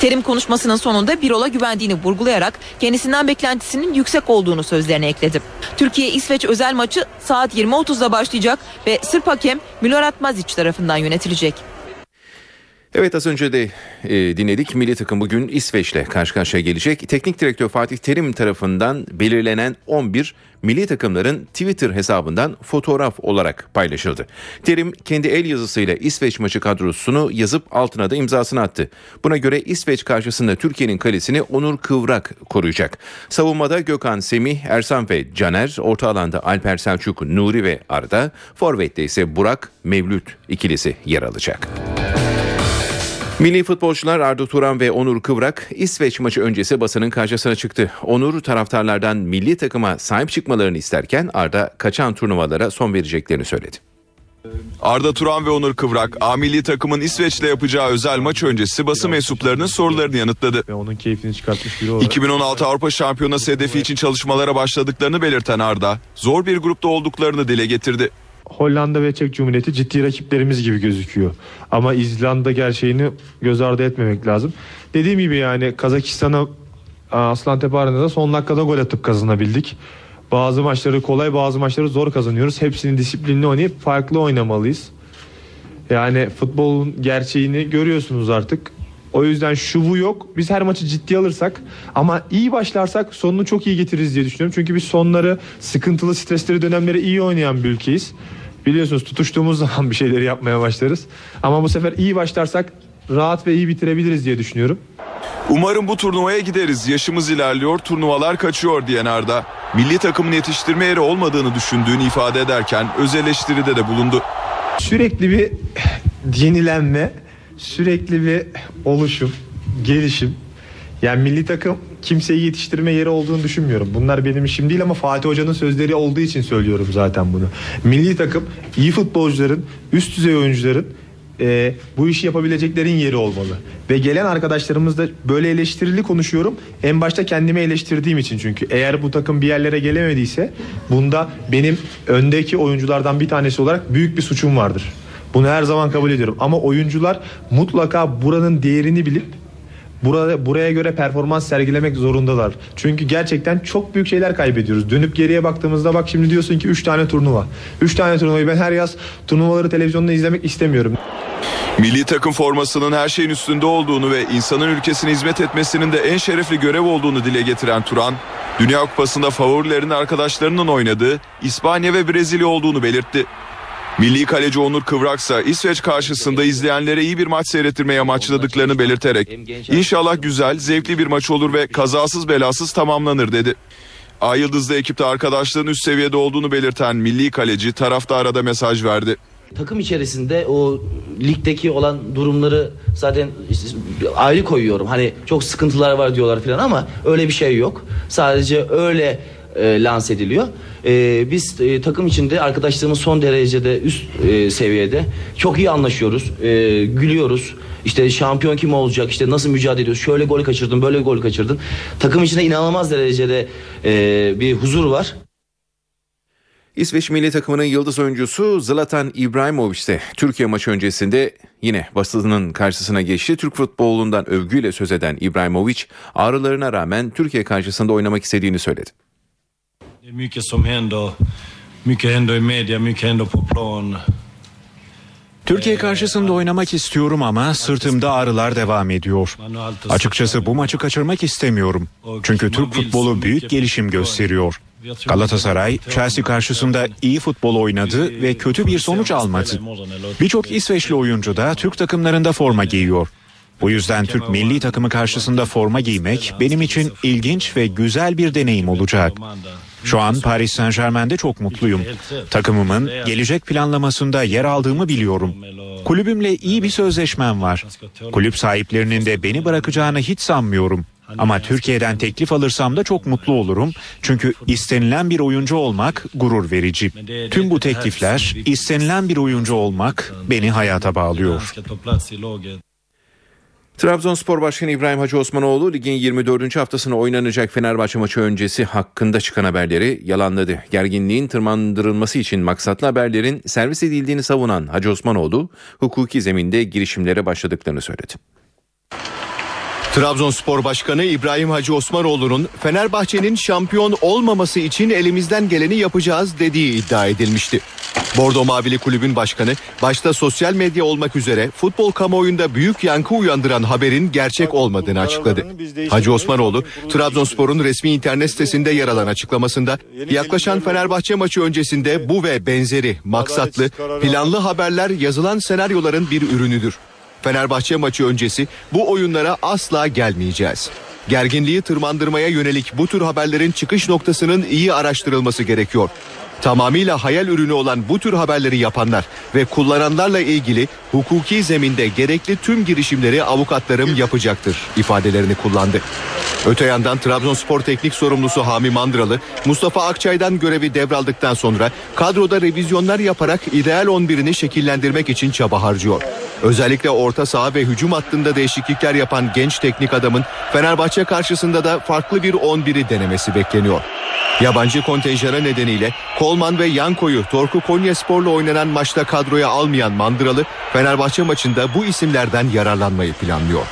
Terim konuşmasının sonunda Birol'a güvendiğini vurgulayarak kendisinden beklentisinin yüksek olduğunu sözlerine ekledi. Türkiye-İsveç özel maçı saat 20.30'da başlayacak ve Sırp hakem Milorad Mazic tarafından yönetilecek. Evet az önce de e, dinledik. Milli takım bugün İsveç'le karşı karşıya gelecek. Teknik direktör Fatih Terim tarafından belirlenen 11 milli takımların Twitter hesabından fotoğraf olarak paylaşıldı. Terim kendi el yazısıyla İsveç maçı kadrosunu yazıp altına da imzasını attı. Buna göre İsveç karşısında Türkiye'nin kalesini Onur Kıvrak koruyacak. Savunmada Gökhan Semih, Ersan ve Caner, orta alanda Alper Selçuk, Nuri ve Arda, forvette ise Burak, Mevlüt ikilisi yer alacak. Milli futbolcular Arda Turan ve Onur Kıvrak İsveç maçı öncesi basının karşısına çıktı. Onur taraftarlardan milli takıma sahip çıkmalarını isterken Arda kaçan turnuvalara son vereceklerini söyledi. Arda Turan ve Onur Kıvrak A milli takımın İsveç'le yapacağı özel maç öncesi basın mensuplarının sorularını yanıtladı. Ve onun keyfini çıkartmış biri olarak. 2016 Avrupa Şampiyonası hedefi için çalışmalara başladıklarını belirten Arda, zor bir grupta olduklarını dile getirdi. Hollanda ve Çek Cumhuriyeti ciddi rakiplerimiz gibi gözüküyor. Ama İzlanda gerçeğini göz ardı etmemek lazım. Dediğim gibi yani Kazakistan'a Aslan Tepe Arena'da son dakikada gol atıp kazanabildik. Bazı maçları kolay bazı maçları zor kazanıyoruz. Hepsini disiplinli oynayıp farklı oynamalıyız. Yani futbolun gerçeğini görüyorsunuz artık. O yüzden şu bu yok. Biz her maçı ciddi alırsak ama iyi başlarsak sonunu çok iyi getiririz diye düşünüyorum. Çünkü biz sonları sıkıntılı, stresleri dönemleri iyi oynayan bir ülkeyiz. Biliyorsunuz tutuştuğumuz zaman bir şeyleri yapmaya başlarız. Ama bu sefer iyi başlarsak rahat ve iyi bitirebiliriz diye düşünüyorum. Umarım bu turnuvaya gideriz. Yaşımız ilerliyor, turnuvalar kaçıyor diyen Arda, milli takımın yetiştirme yeri olmadığını düşündüğünü ifade ederken öz eleştiride de bulundu. Sürekli bir yenilenme, sürekli bir oluşum, gelişim. Yani milli takım kimseyi yetiştirme yeri olduğunu düşünmüyorum. Bunlar benim işim değil ama Fatih Hoca'nın sözleri olduğu için söylüyorum zaten bunu. Milli takım iyi futbolcuların, üst düzey oyuncuların e, bu işi yapabileceklerin yeri olmalı. Ve gelen arkadaşlarımız da böyle eleştirili konuşuyorum. En başta kendimi eleştirdiğim için çünkü. Eğer bu takım bir yerlere gelemediyse bunda benim öndeki oyunculardan bir tanesi olarak büyük bir suçum vardır. Bunu her zaman kabul ediyorum. Ama oyuncular mutlaka buranın değerini bilip Burada, buraya göre performans sergilemek zorundalar. Çünkü gerçekten çok büyük şeyler kaybediyoruz. Dönüp geriye baktığımızda bak şimdi diyorsun ki 3 tane turnuva. 3 tane turnuvayı ben her yaz turnuvaları televizyonda izlemek istemiyorum. Milli takım formasının her şeyin üstünde olduğunu ve insanın ülkesine hizmet etmesinin de en şerefli görev olduğunu dile getiren Turan, Dünya Kupası'nda favorilerin arkadaşlarının oynadığı İspanya ve Brezilya olduğunu belirtti. Milli kaleci Onur Kıvraksa İsveç karşısında izleyenlere iyi bir maç seyrettirmeye amaçladıklarını belirterek inşallah güzel, zevkli bir maç olur ve kazasız belasız tamamlanır dedi. Ay Yıldız'da ekipte arkadaşlığın üst seviyede olduğunu belirten milli kaleci taraftara da mesaj verdi. Takım içerisinde o ligdeki olan durumları zaten ayrı koyuyorum. Hani çok sıkıntılar var diyorlar falan ama öyle bir şey yok. Sadece öyle e, lanse ediliyor. E, biz e, takım içinde arkadaşlarımız son derecede üst e, seviyede. Çok iyi anlaşıyoruz. E, gülüyoruz. İşte şampiyon kim olacak? İşte nasıl mücadele ediyoruz? Şöyle gol kaçırdın, böyle gol kaçırdın. Takım içinde inanılmaz derecede e, bir huzur var. İsveç milli takımının yıldız oyuncusu Zlatan İbrahimovic de Türkiye maçı öncesinde yine basının karşısına geçti. Türk futbolundan övgüyle söz eden İbrahimovic ağrılarına rağmen Türkiye karşısında oynamak istediğini söyledi. Det är mycket som händer. Mycket händer i media, mycket händer på plan. Türkiye karşısında oynamak istiyorum ama sırtımda ağrılar devam ediyor. Açıkçası bu maçı kaçırmak istemiyorum. Çünkü Türk futbolu büyük gelişim gösteriyor. Galatasaray, Chelsea karşısında iyi futbol oynadı ve kötü bir sonuç almadı. Birçok İsveçli oyuncu da Türk takımlarında forma giyiyor. Bu yüzden Türk milli takımı karşısında forma giymek benim için ilginç ve güzel bir deneyim olacak. Şu an Paris Saint Germain'de çok mutluyum. Takımımın gelecek planlamasında yer aldığımı biliyorum. Kulübümle iyi bir sözleşmem var. Kulüp sahiplerinin de beni bırakacağını hiç sanmıyorum. Ama Türkiye'den teklif alırsam da çok mutlu olurum. Çünkü istenilen bir oyuncu olmak gurur verici. Tüm bu teklifler istenilen bir oyuncu olmak beni hayata bağlıyor. Trabzonspor Başkanı İbrahim Hacı Osmanoğlu ligin 24. haftasına oynanacak Fenerbahçe maçı öncesi hakkında çıkan haberleri yalanladı. Gerginliğin tırmandırılması için maksatlı haberlerin servis edildiğini savunan Hacı Osmanoğlu hukuki zeminde girişimlere başladıklarını söyledi. Trabzonspor Başkanı İbrahim Hacı Osmanoğlu'nun Fenerbahçe'nin şampiyon olmaması için elimizden geleni yapacağız dediği iddia edilmişti. Bordo Mavili Kulübün başkanı başta sosyal medya olmak üzere futbol kamuoyunda büyük yankı uyandıran haberin gerçek olmadığını açıkladı. Hacı Osmanoğlu Trabzonspor'un resmi internet sitesinde yer alan açıklamasında yaklaşan Fenerbahçe maçı öncesinde bu ve benzeri maksatlı planlı haberler yazılan senaryoların bir ürünüdür. Fenerbahçe maçı öncesi bu oyunlara asla gelmeyeceğiz. Gerginliği tırmandırmaya yönelik bu tür haberlerin çıkış noktasının iyi araştırılması gerekiyor. Tamamıyla hayal ürünü olan bu tür haberleri yapanlar ve kullananlarla ilgili hukuki zeminde gerekli tüm girişimleri avukatlarım yapacaktır ifadelerini kullandı. Öte yandan Trabzonspor teknik sorumlusu Hami Mandralı, Mustafa Akçay'dan görevi devraldıktan sonra kadroda revizyonlar yaparak ideal 11'ini şekillendirmek için çaba harcıyor. Özellikle orta saha ve hücum hattında değişiklikler yapan genç teknik adamın Fenerbahçe karşısında da farklı bir 11'i denemesi bekleniyor. Yabancı kontenjanı nedeniyle Kolman ve Yanko'yu Torku Konyaspor'la oynanan maçta kadroya almayan Mandıralı Fenerbahçe maçında bu isimlerden yararlanmayı planlıyor.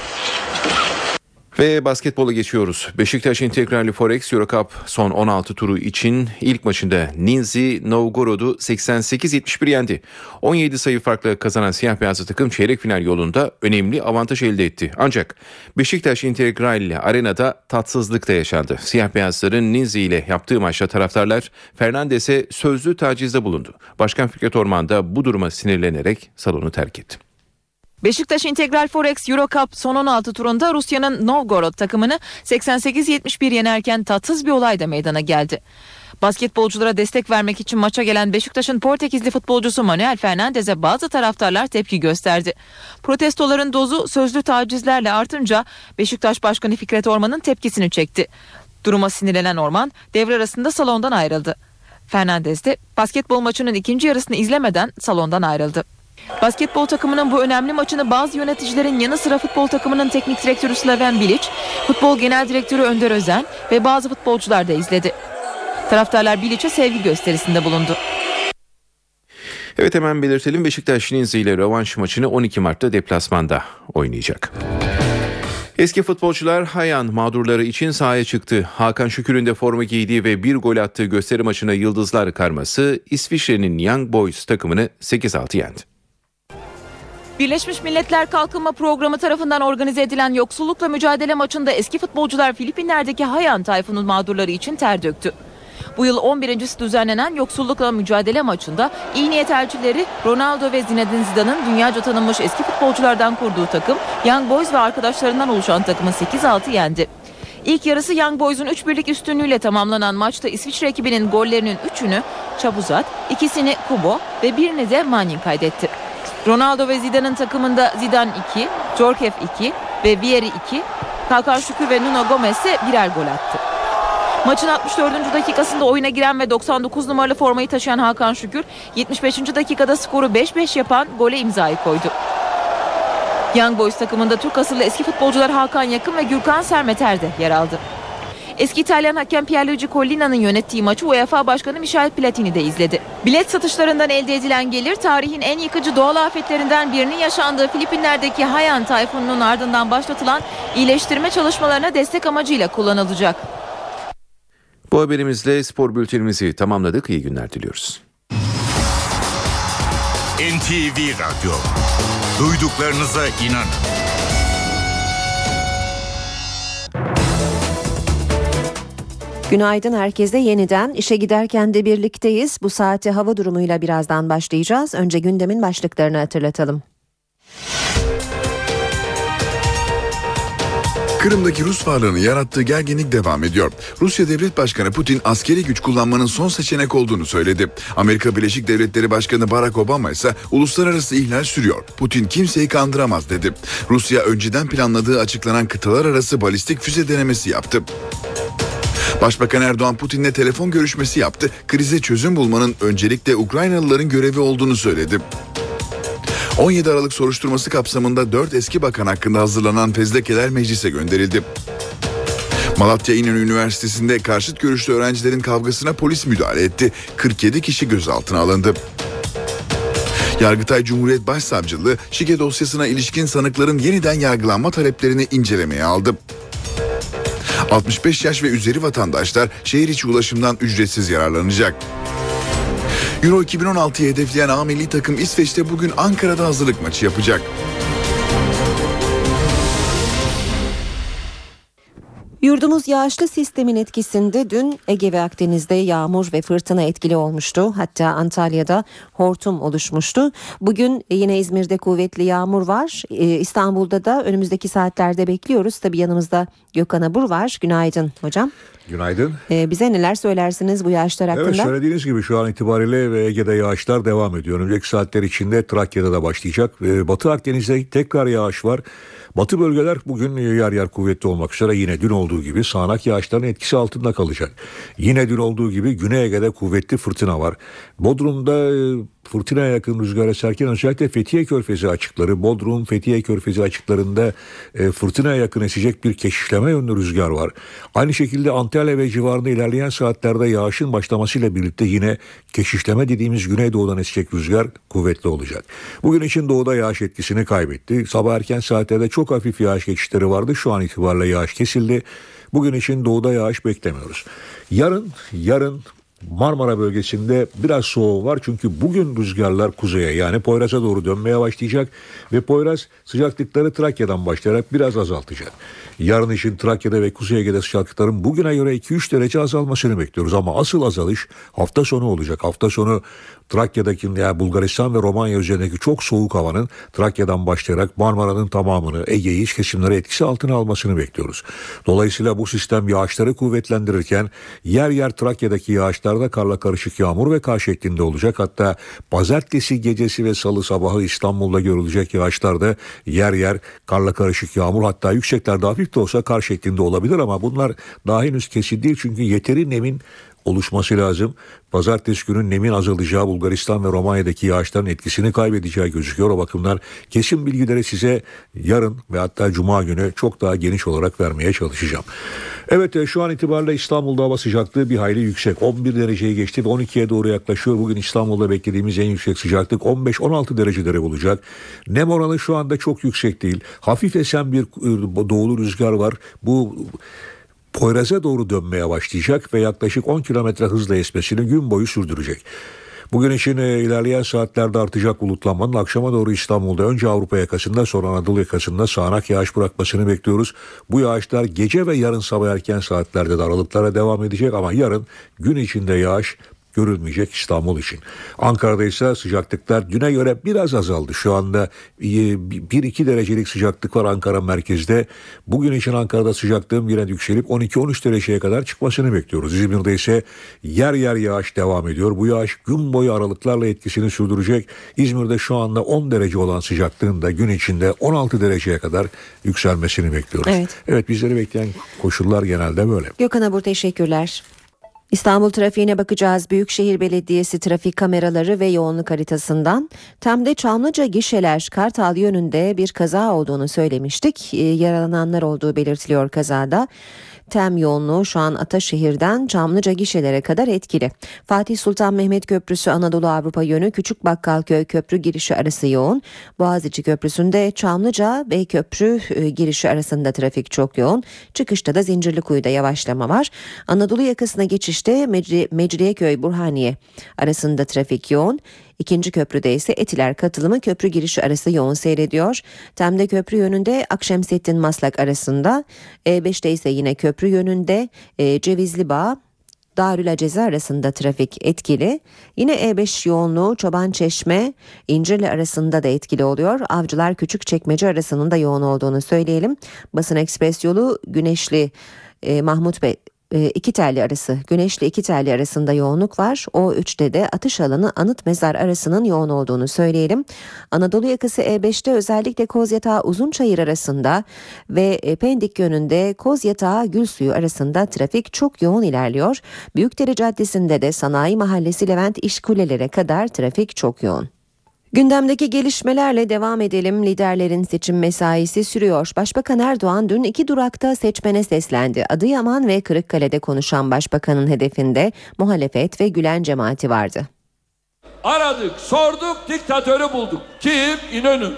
Ve basketbola geçiyoruz. Beşiktaş Integrali Forex Eurocup son 16 turu için ilk maçında Ninzi Novgorod'u 88-71 yendi. 17 sayı farklı kazanan siyah beyazlı takım çeyrek final yolunda önemli avantaj elde etti. Ancak Beşiktaş Integrali arenada tatsızlık da yaşandı. Siyah beyazların Ninzi ile yaptığı maçta taraftarlar Fernandes'e sözlü tacizde bulundu. Başkan Fikret Orman da bu duruma sinirlenerek salonu terk etti. Beşiktaş Integral Forex Eurocup son 16 turunda Rusya'nın Novgorod takımını 88-71 yenerken tatsız bir olay da meydana geldi. Basketbolculara destek vermek için maça gelen Beşiktaş'ın Portekizli futbolcusu Manuel Fernandez'e bazı taraftarlar tepki gösterdi. Protestoların dozu sözlü tacizlerle artınca Beşiktaş Başkanı Fikret Orman'ın tepkisini çekti. Duruma sinirlenen Orman devre arasında salondan ayrıldı. Fernandez de basketbol maçının ikinci yarısını izlemeden salondan ayrıldı. Basketbol takımının bu önemli maçını bazı yöneticilerin yanı sıra futbol takımının teknik direktörü Slaven Bilic, futbol genel direktörü Önder Özen ve bazı futbolcular da izledi. Taraftarlar Bilic'e sevgi gösterisinde bulundu. Evet hemen belirtelim Beşiktaş Linzi ile rövanş maçını 12 Mart'ta deplasmanda oynayacak. Eski futbolcular Hayan mağdurları için sahaya çıktı. Hakan Şükür'ün de forma giydiği ve bir gol attığı gösteri maçına Yıldızlar karması İsviçre'nin Young Boys takımını 8-6 yendi. Birleşmiş Milletler Kalkınma Programı tarafından organize edilen yoksullukla mücadele maçında eski futbolcular Filipinler'deki Hayan Tayfun'un mağdurları için ter döktü. Bu yıl 11.si düzenlenen yoksullukla mücadele maçında iyi niyet elçileri Ronaldo ve Zinedine Zidane'ın dünyaca tanınmış eski futbolculardan kurduğu takım Young Boys ve arkadaşlarından oluşan takımı 8-6 yendi. İlk yarısı Young Boys'un 3 birlik üstünlüğüyle tamamlanan maçta İsviçre ekibinin gollerinin 3'ünü Çabuzat, ikisini Kubo ve birini de Manning kaydetti. Ronaldo ve Zidane'ın takımında Zidane 2, Djorkaeff 2 ve Vieri 2, Hakan Şükür ve Nuno Gomez ise birer gol attı. Maçın 64. dakikasında oyuna giren ve 99 numaralı formayı taşıyan Hakan Şükür 75. dakikada skoru 5-5 yapan gole imzayı koydu. Young Boys takımında Türk asıllı eski futbolcular Hakan Yakın ve Gürkan Sermeter de yer aldı. Eski İtalyan hakem Pierluigi Collina'nın yönettiği maçı UEFA Başkanı Michel Platini de izledi. Bilet satışlarından elde edilen gelir tarihin en yıkıcı doğal afetlerinden birinin yaşandığı Filipinler'deki Haiyan tayfununun ardından başlatılan iyileştirme çalışmalarına destek amacıyla kullanılacak. Bu haberimizle spor bültenimizi tamamladık. İyi günler diliyoruz. NTV Radyo. Duyduklarınıza inanın. Günaydın herkese yeniden işe giderken de birlikteyiz. Bu saate hava durumuyla birazdan başlayacağız. Önce gündemin başlıklarını hatırlatalım. Kırım'daki Rus varlığını yarattığı gerginlik devam ediyor. Rusya Devlet Başkanı Putin askeri güç kullanmanın son seçenek olduğunu söyledi. Amerika Birleşik Devletleri Başkanı Barack Obama ise uluslararası ihlal sürüyor. Putin kimseyi kandıramaz dedi. Rusya önceden planladığı açıklanan kıtalar arası balistik füze denemesi yaptı. Başbakan Erdoğan Putin'le telefon görüşmesi yaptı. Krize çözüm bulmanın öncelikle Ukraynalıların görevi olduğunu söyledi. 17 Aralık soruşturması kapsamında 4 eski bakan hakkında hazırlanan fezlekeler meclise gönderildi. Malatya İnönü Üniversitesi'nde karşıt görüşlü öğrencilerin kavgasına polis müdahale etti. 47 kişi gözaltına alındı. Yargıtay Cumhuriyet Başsavcılığı şike dosyasına ilişkin sanıkların yeniden yargılanma taleplerini incelemeye aldı. 65 yaş ve üzeri vatandaşlar şehir içi ulaşımdan ücretsiz yararlanacak. Euro 2016'yı hedefleyen A milli takım İsveç'te bugün Ankara'da hazırlık maçı yapacak. Yurdumuz yağışlı sistemin etkisinde dün Ege ve Akdeniz'de yağmur ve fırtına etkili olmuştu. Hatta Antalya'da hortum oluşmuştu. Bugün yine İzmir'de kuvvetli yağmur var. Ee, İstanbul'da da önümüzdeki saatlerde bekliyoruz. Tabii yanımızda Gökhan Abur var. Günaydın hocam. Günaydın. Ee, bize neler söylersiniz bu yağışlar hakkında? Evet söylediğiniz gibi şu an itibariyle ve Ege'de yağışlar devam ediyor. Önümüzdeki saatler içinde Trakya'da da başlayacak. Ee, Batı Akdeniz'de tekrar yağış var. Batı bölgeler bugün yer yer kuvvetli olmak üzere yine dün olduğu gibi sağanak yağışların etkisi altında kalacak. Yine dün olduğu gibi Güney Ege'de kuvvetli fırtına var. Bodrum'da e, fırtınaya yakın rüzgar eserken özellikle Fethiye Körfezi açıkları, Bodrum, Fethiye Körfezi açıklarında e, fırtınaya yakın esecek bir keşişleme yönlü rüzgar var. Aynı şekilde Antalya ve civarında ilerleyen saatlerde yağışın başlamasıyla birlikte yine keşişleme dediğimiz güneydoğudan esecek rüzgar kuvvetli olacak. Bugün için doğuda yağış etkisini kaybetti. Sabah erken saatlerde çok hafif yağış geçişleri vardı. Şu an itibariyle yağış kesildi. Bugün için doğuda yağış beklemiyoruz. Yarın, yarın Marmara bölgesinde biraz soğuğu var çünkü bugün rüzgarlar kuzeye yani Poyraz'a doğru dönmeye başlayacak ve Poyraz sıcaklıkları Trakya'dan başlayarak biraz azaltacak. Yarın için Trakya'da ve Kuzey Ege'de sıcaklıkların bugüne göre 2-3 derece azalmasını bekliyoruz ama asıl azalış hafta sonu olacak. Hafta sonu Trakya'daki yani Bulgaristan ve Romanya üzerindeki çok soğuk havanın Trakya'dan başlayarak Marmara'nın tamamını Ege'yi iç kesimleri etkisi altına almasını bekliyoruz. Dolayısıyla bu sistem yağışları kuvvetlendirirken yer yer Trakya'daki yağışlarda karla karışık yağmur ve kar şeklinde olacak. Hatta pazartesi gecesi ve salı sabahı İstanbul'da görülecek yağışlarda yer yer karla karışık yağmur hatta yükseklerde hafif de olsa kar şeklinde olabilir ama bunlar daha henüz kesin değil çünkü yeteri nemin oluşması lazım. Pazartesi günü nemin azalacağı Bulgaristan ve Romanya'daki yağışların etkisini kaybedeceği gözüküyor. O bakımdan kesin bilgileri size yarın ve hatta cuma günü çok daha geniş olarak vermeye çalışacağım. Evet e, şu an itibariyle İstanbul'da hava sıcaklığı bir hayli yüksek. 11 dereceyi geçti ve 12'ye doğru yaklaşıyor. Bugün İstanbul'da beklediğimiz en yüksek sıcaklık 15-16 dereceleri bulacak. Nem oranı şu anda çok yüksek değil. Hafif esen bir e, doğulu rüzgar var. Bu Poyraz'a doğru dönmeye başlayacak ve yaklaşık 10 kilometre hızla esmesini gün boyu sürdürecek. Bugün için e, ilerleyen saatlerde artacak bulutlanmanın akşama doğru İstanbul'da önce Avrupa yakasında sonra Anadolu yakasında sağanak yağış bırakmasını bekliyoruz. Bu yağışlar gece ve yarın sabah erken saatlerde de aralıklara devam edecek ama yarın gün içinde yağış görülmeyecek İstanbul için. Ankara'da ise sıcaklıklar düne göre biraz azaldı. Şu anda 1-2 derecelik sıcaklık var Ankara merkezde. Bugün için Ankara'da sıcaklığın yine yükselip 12-13 dereceye kadar çıkmasını bekliyoruz. İzmir'de ise yer yer yağış devam ediyor. Bu yağış gün boyu aralıklarla etkisini sürdürecek. İzmir'de şu anda 10 derece olan sıcaklığın da gün içinde 16 dereceye kadar yükselmesini bekliyoruz. Evet. Evet bizleri bekleyen koşullar genelde böyle. Gökhan Abur teşekkürler. İstanbul trafiğine bakacağız. Büyükşehir Belediyesi trafik kameraları ve yoğunluk haritasından. Temde Çamlıca gişeler Kartal yönünde bir kaza olduğunu söylemiştik. Ee, yaralananlar olduğu belirtiliyor kazada. Tem yoğunluğu şu an Ataşehir'den Çamlıca gişelere kadar etkili. Fatih Sultan Mehmet Köprüsü Anadolu Avrupa yönü Küçük Bakkalköy köprü girişi arası yoğun. Boğaziçi Köprüsü'nde Çamlıca ve köprü e, girişi arasında trafik çok yoğun. Çıkışta da Zincirlikuyu'da yavaşlama var. Anadolu yakasına geçişte Mecri, Mecriyeköy Burhaniye arasında trafik yoğun. İkinci köprüde ise Etiler katılımı köprü girişi arası yoğun seyrediyor. Temde köprü yönünde Akşemsettin Maslak arasında. E5'te ise yine köprü yönünde e, Cevizli Bağ Darül Aceze arasında trafik etkili. Yine E5 yoğunluğu Çoban Çeşme, İncirli arasında da etkili oluyor. Avcılar Küçükçekmece arasının da yoğun olduğunu söyleyelim. Basın Ekspres yolu Güneşli e, Mahmut Bey iki telli arası Güneşli iki telli arasında yoğunluk var. O 3'te de atış alanı anıt mezar arasının yoğun olduğunu söyleyelim. Anadolu yakası E5'te özellikle Kozyatağı Uzunçayır arasında ve e, Pendik yönünde Kozyatağı Gülsuyu arasında trafik çok yoğun ilerliyor. Büyükdere Caddesi'nde de Sanayi Mahallesi Levent İş Kulelere kadar trafik çok yoğun. Gündemdeki gelişmelerle devam edelim. Liderlerin seçim mesaisi sürüyor. Başbakan Erdoğan dün iki durakta seçmene seslendi. Adıyaman ve Kırıkkale'de konuşan başbakanın hedefinde muhalefet ve Gülen cemaati vardı. Aradık, sorduk, diktatörü bulduk. Kim? İnönü.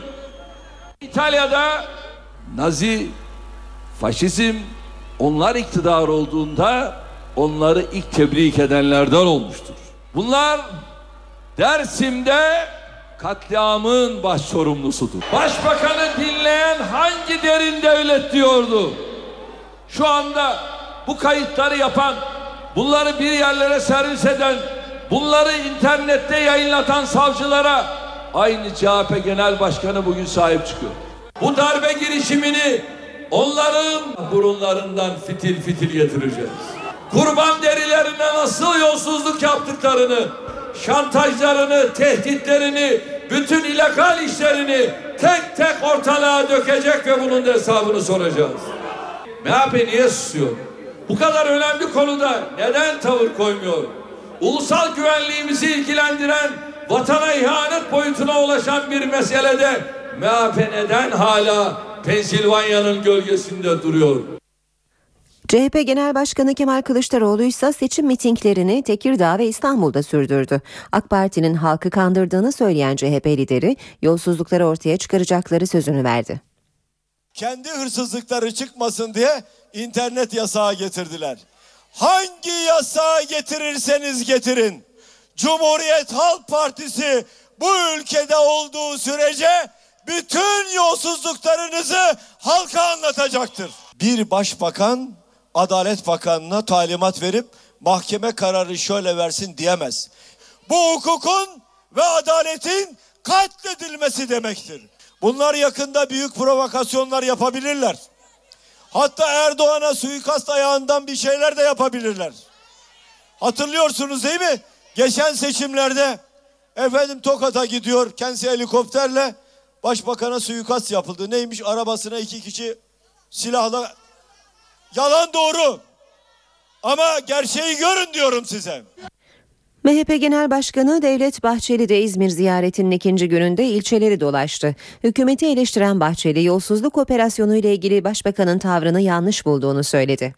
İtalya'da Nazi, faşizm, onlar iktidar olduğunda onları ilk tebrik edenlerden olmuştur. Bunlar Dersim'de katliamın baş sorumlusudur. Başbakanı dinleyen hangi derin devlet diyordu? Şu anda bu kayıtları yapan, bunları bir yerlere servis eden, bunları internette yayınlatan savcılara aynı CHP Genel Başkanı bugün sahip çıkıyor. Bu darbe girişimini onların burunlarından fitil fitil getireceğiz. Kurban derilerine nasıl yolsuzluk yaptıklarını, şantajlarını, tehditlerini, bütün illegal işlerini tek tek ortalığa dökecek ve bunun da hesabını soracağız. MHP niye susuyor? Bu kadar önemli konuda neden tavır koymuyor? Ulusal güvenliğimizi ilgilendiren, vatana ihanet boyutuna ulaşan bir meselede MHP neden hala Pensilvanya'nın gölgesinde duruyor? CHP Genel Başkanı Kemal Kılıçdaroğlu ise seçim mitinglerini Tekirdağ ve İstanbul'da sürdürdü. AK Parti'nin halkı kandırdığını söyleyen CHP lideri yolsuzlukları ortaya çıkaracakları sözünü verdi. Kendi hırsızlıkları çıkmasın diye internet yasağı getirdiler. Hangi yasağı getirirseniz getirin. Cumhuriyet Halk Partisi bu ülkede olduğu sürece bütün yolsuzluklarınızı halka anlatacaktır. Bir başbakan Adalet Bakanı'na talimat verip mahkeme kararı şöyle versin diyemez. Bu hukukun ve adaletin katledilmesi demektir. Bunlar yakında büyük provokasyonlar yapabilirler. Hatta Erdoğan'a suikast ayağından bir şeyler de yapabilirler. Hatırlıyorsunuz değil mi? Geçen seçimlerde efendim Tokat'a gidiyor kendisi helikopterle başbakana suikast yapıldı. Neymiş arabasına iki kişi silahla Yalan doğru. Ama gerçeği görün diyorum size. MHP Genel Başkanı Devlet Bahçeli de İzmir ziyaretinin ikinci gününde ilçeleri dolaştı. Hükümeti eleştiren Bahçeli yolsuzluk operasyonu ile ilgili başbakanın tavrını yanlış bulduğunu söyledi.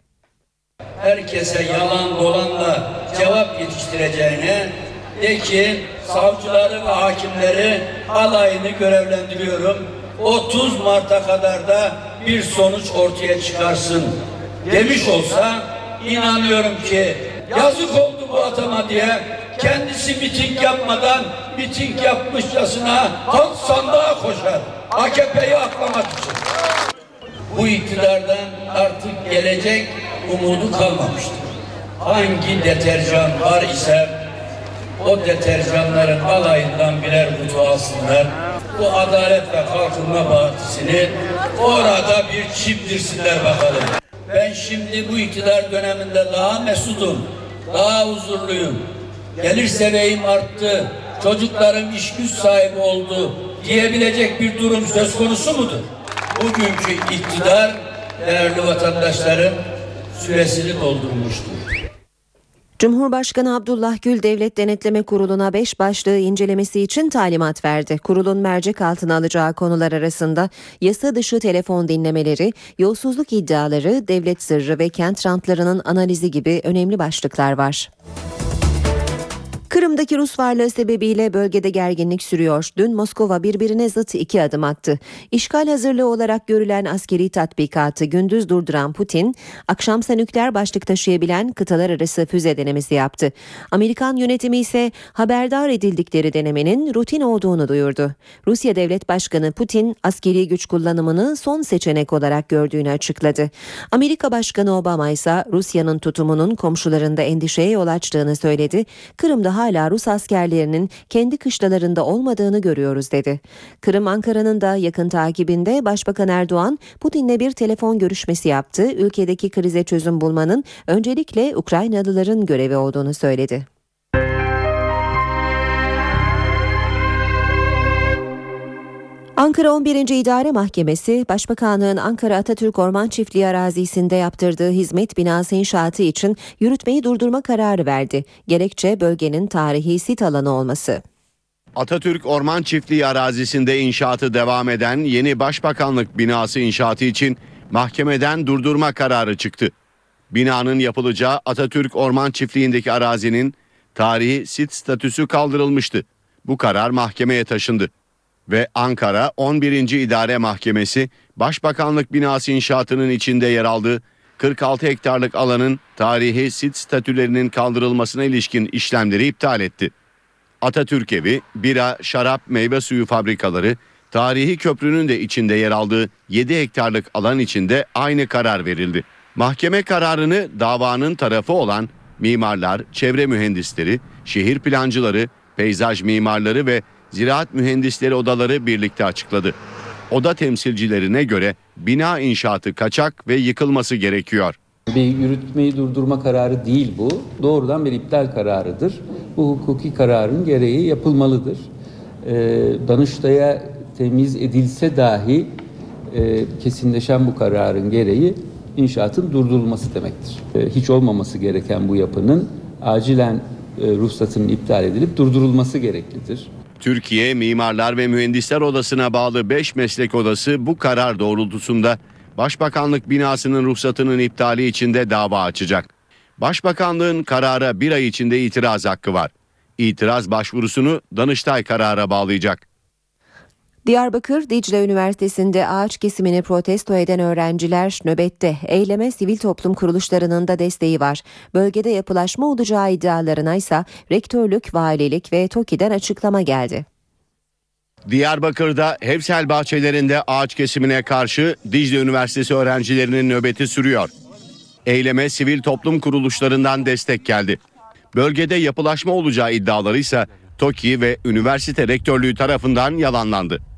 Herkese yalan dolanla cevap yetiştireceğine de ki savcıları ve hakimleri alayını görevlendiriyorum. 30 Mart'a kadar da bir sonuç ortaya çıkarsın demiş olsa inanıyorum ki yazık oldu bu atama diye kendisi miting yapmadan miting yapmışçasına halk sandığa koşar. AKP'yi aklamak için. Bu iktidardan artık gelecek umudu kalmamıştır. Hangi deterjan var ise o deterjanların alayından birer kutu alsınlar. Bu Adalet ve Kalkınma Partisi'ni orada bir çimdirsinler bakalım. Ben şimdi bu iktidar döneminde daha mesudum, daha huzurluyum. Gelir seviyem arttı, çocuklarım iş güç sahibi oldu diyebilecek bir durum söz konusu mudur? Bugünkü iktidar değerli vatandaşlarım süresini doldurmuştur. Cumhurbaşkanı Abdullah Gül Devlet Denetleme Kurulu'na 5 başlığı incelemesi için talimat verdi. Kurulun mercek altına alacağı konular arasında yasa dışı telefon dinlemeleri, yolsuzluk iddiaları, devlet sırrı ve kent rantlarının analizi gibi önemli başlıklar var. Kırım'daki Rus varlığı sebebiyle bölgede gerginlik sürüyor. Dün Moskova birbirine zıt iki adım attı. İşgal hazırlığı olarak görülen askeri tatbikatı gündüz durduran Putin, akşamsa nükleer başlık taşıyabilen kıtalar arası füze denemesi yaptı. Amerikan yönetimi ise haberdar edildikleri denemenin rutin olduğunu duyurdu. Rusya Devlet Başkanı Putin, askeri güç kullanımını son seçenek olarak gördüğünü açıkladı. Amerika Başkanı Obama ise Rusya'nın tutumunun komşularında endişeye yol açtığını söyledi. Kırım'da hala Rus askerlerinin kendi kışlalarında olmadığını görüyoruz dedi. Kırım Ankara'nın da yakın takibinde Başbakan Erdoğan Putin'le bir telefon görüşmesi yaptı. Ülkedeki krize çözüm bulmanın öncelikle Ukraynalıların görevi olduğunu söyledi. Ankara 11. İdare Mahkemesi, Başbakanlığın Ankara Atatürk Orman Çiftliği arazisinde yaptırdığı hizmet binası inşaatı için yürütmeyi durdurma kararı verdi. Gerekçe bölgenin tarihi sit alanı olması. Atatürk Orman Çiftliği arazisinde inşaatı devam eden yeni başbakanlık binası inşaatı için mahkemeden durdurma kararı çıktı. Binanın yapılacağı Atatürk Orman Çiftliği'ndeki arazinin tarihi sit statüsü kaldırılmıştı. Bu karar mahkemeye taşındı ve Ankara 11. İdare Mahkemesi Başbakanlık binası inşaatının içinde yer aldığı 46 hektarlık alanın tarihi sit statülerinin kaldırılmasına ilişkin işlemleri iptal etti. Atatürk Evi, bira, şarap, meyve suyu fabrikaları, tarihi köprünün de içinde yer aldığı 7 hektarlık alan içinde aynı karar verildi. Mahkeme kararını davanın tarafı olan mimarlar, çevre mühendisleri, şehir plancıları, peyzaj mimarları ve ziraat mühendisleri odaları birlikte açıkladı. Oda temsilcilerine göre bina inşaatı kaçak ve yıkılması gerekiyor. Bir yürütmeyi durdurma kararı değil bu. Doğrudan bir iptal kararıdır. Bu hukuki kararın gereği yapılmalıdır. Ee, Danıştay'a temiz edilse dahi e, kesinleşen bu kararın gereği inşaatın durdurulması demektir. E, hiç olmaması gereken bu yapının acilen e, ruhsatının iptal edilip durdurulması gereklidir. Türkiye Mimarlar ve Mühendisler Odası'na bağlı 5 meslek odası bu karar doğrultusunda Başbakanlık binasının ruhsatının iptali için de dava açacak. Başbakanlığın karara bir ay içinde itiraz hakkı var. İtiraz başvurusunu Danıştay karara bağlayacak. Diyarbakır Dicle Üniversitesi'nde ağaç kesimini protesto eden öğrenciler nöbette. Eyleme sivil toplum kuruluşlarının da desteği var. Bölgede yapılaşma olacağı iddialarına ise rektörlük, valilik ve TOKİ'den açıklama geldi. Diyarbakır'da Hevsel bahçelerinde ağaç kesimine karşı Dicle Üniversitesi öğrencilerinin nöbeti sürüyor. Eyleme sivil toplum kuruluşlarından destek geldi. Bölgede yapılaşma olacağı iddiaları ise TOKİ ve üniversite rektörlüğü tarafından yalanlandı.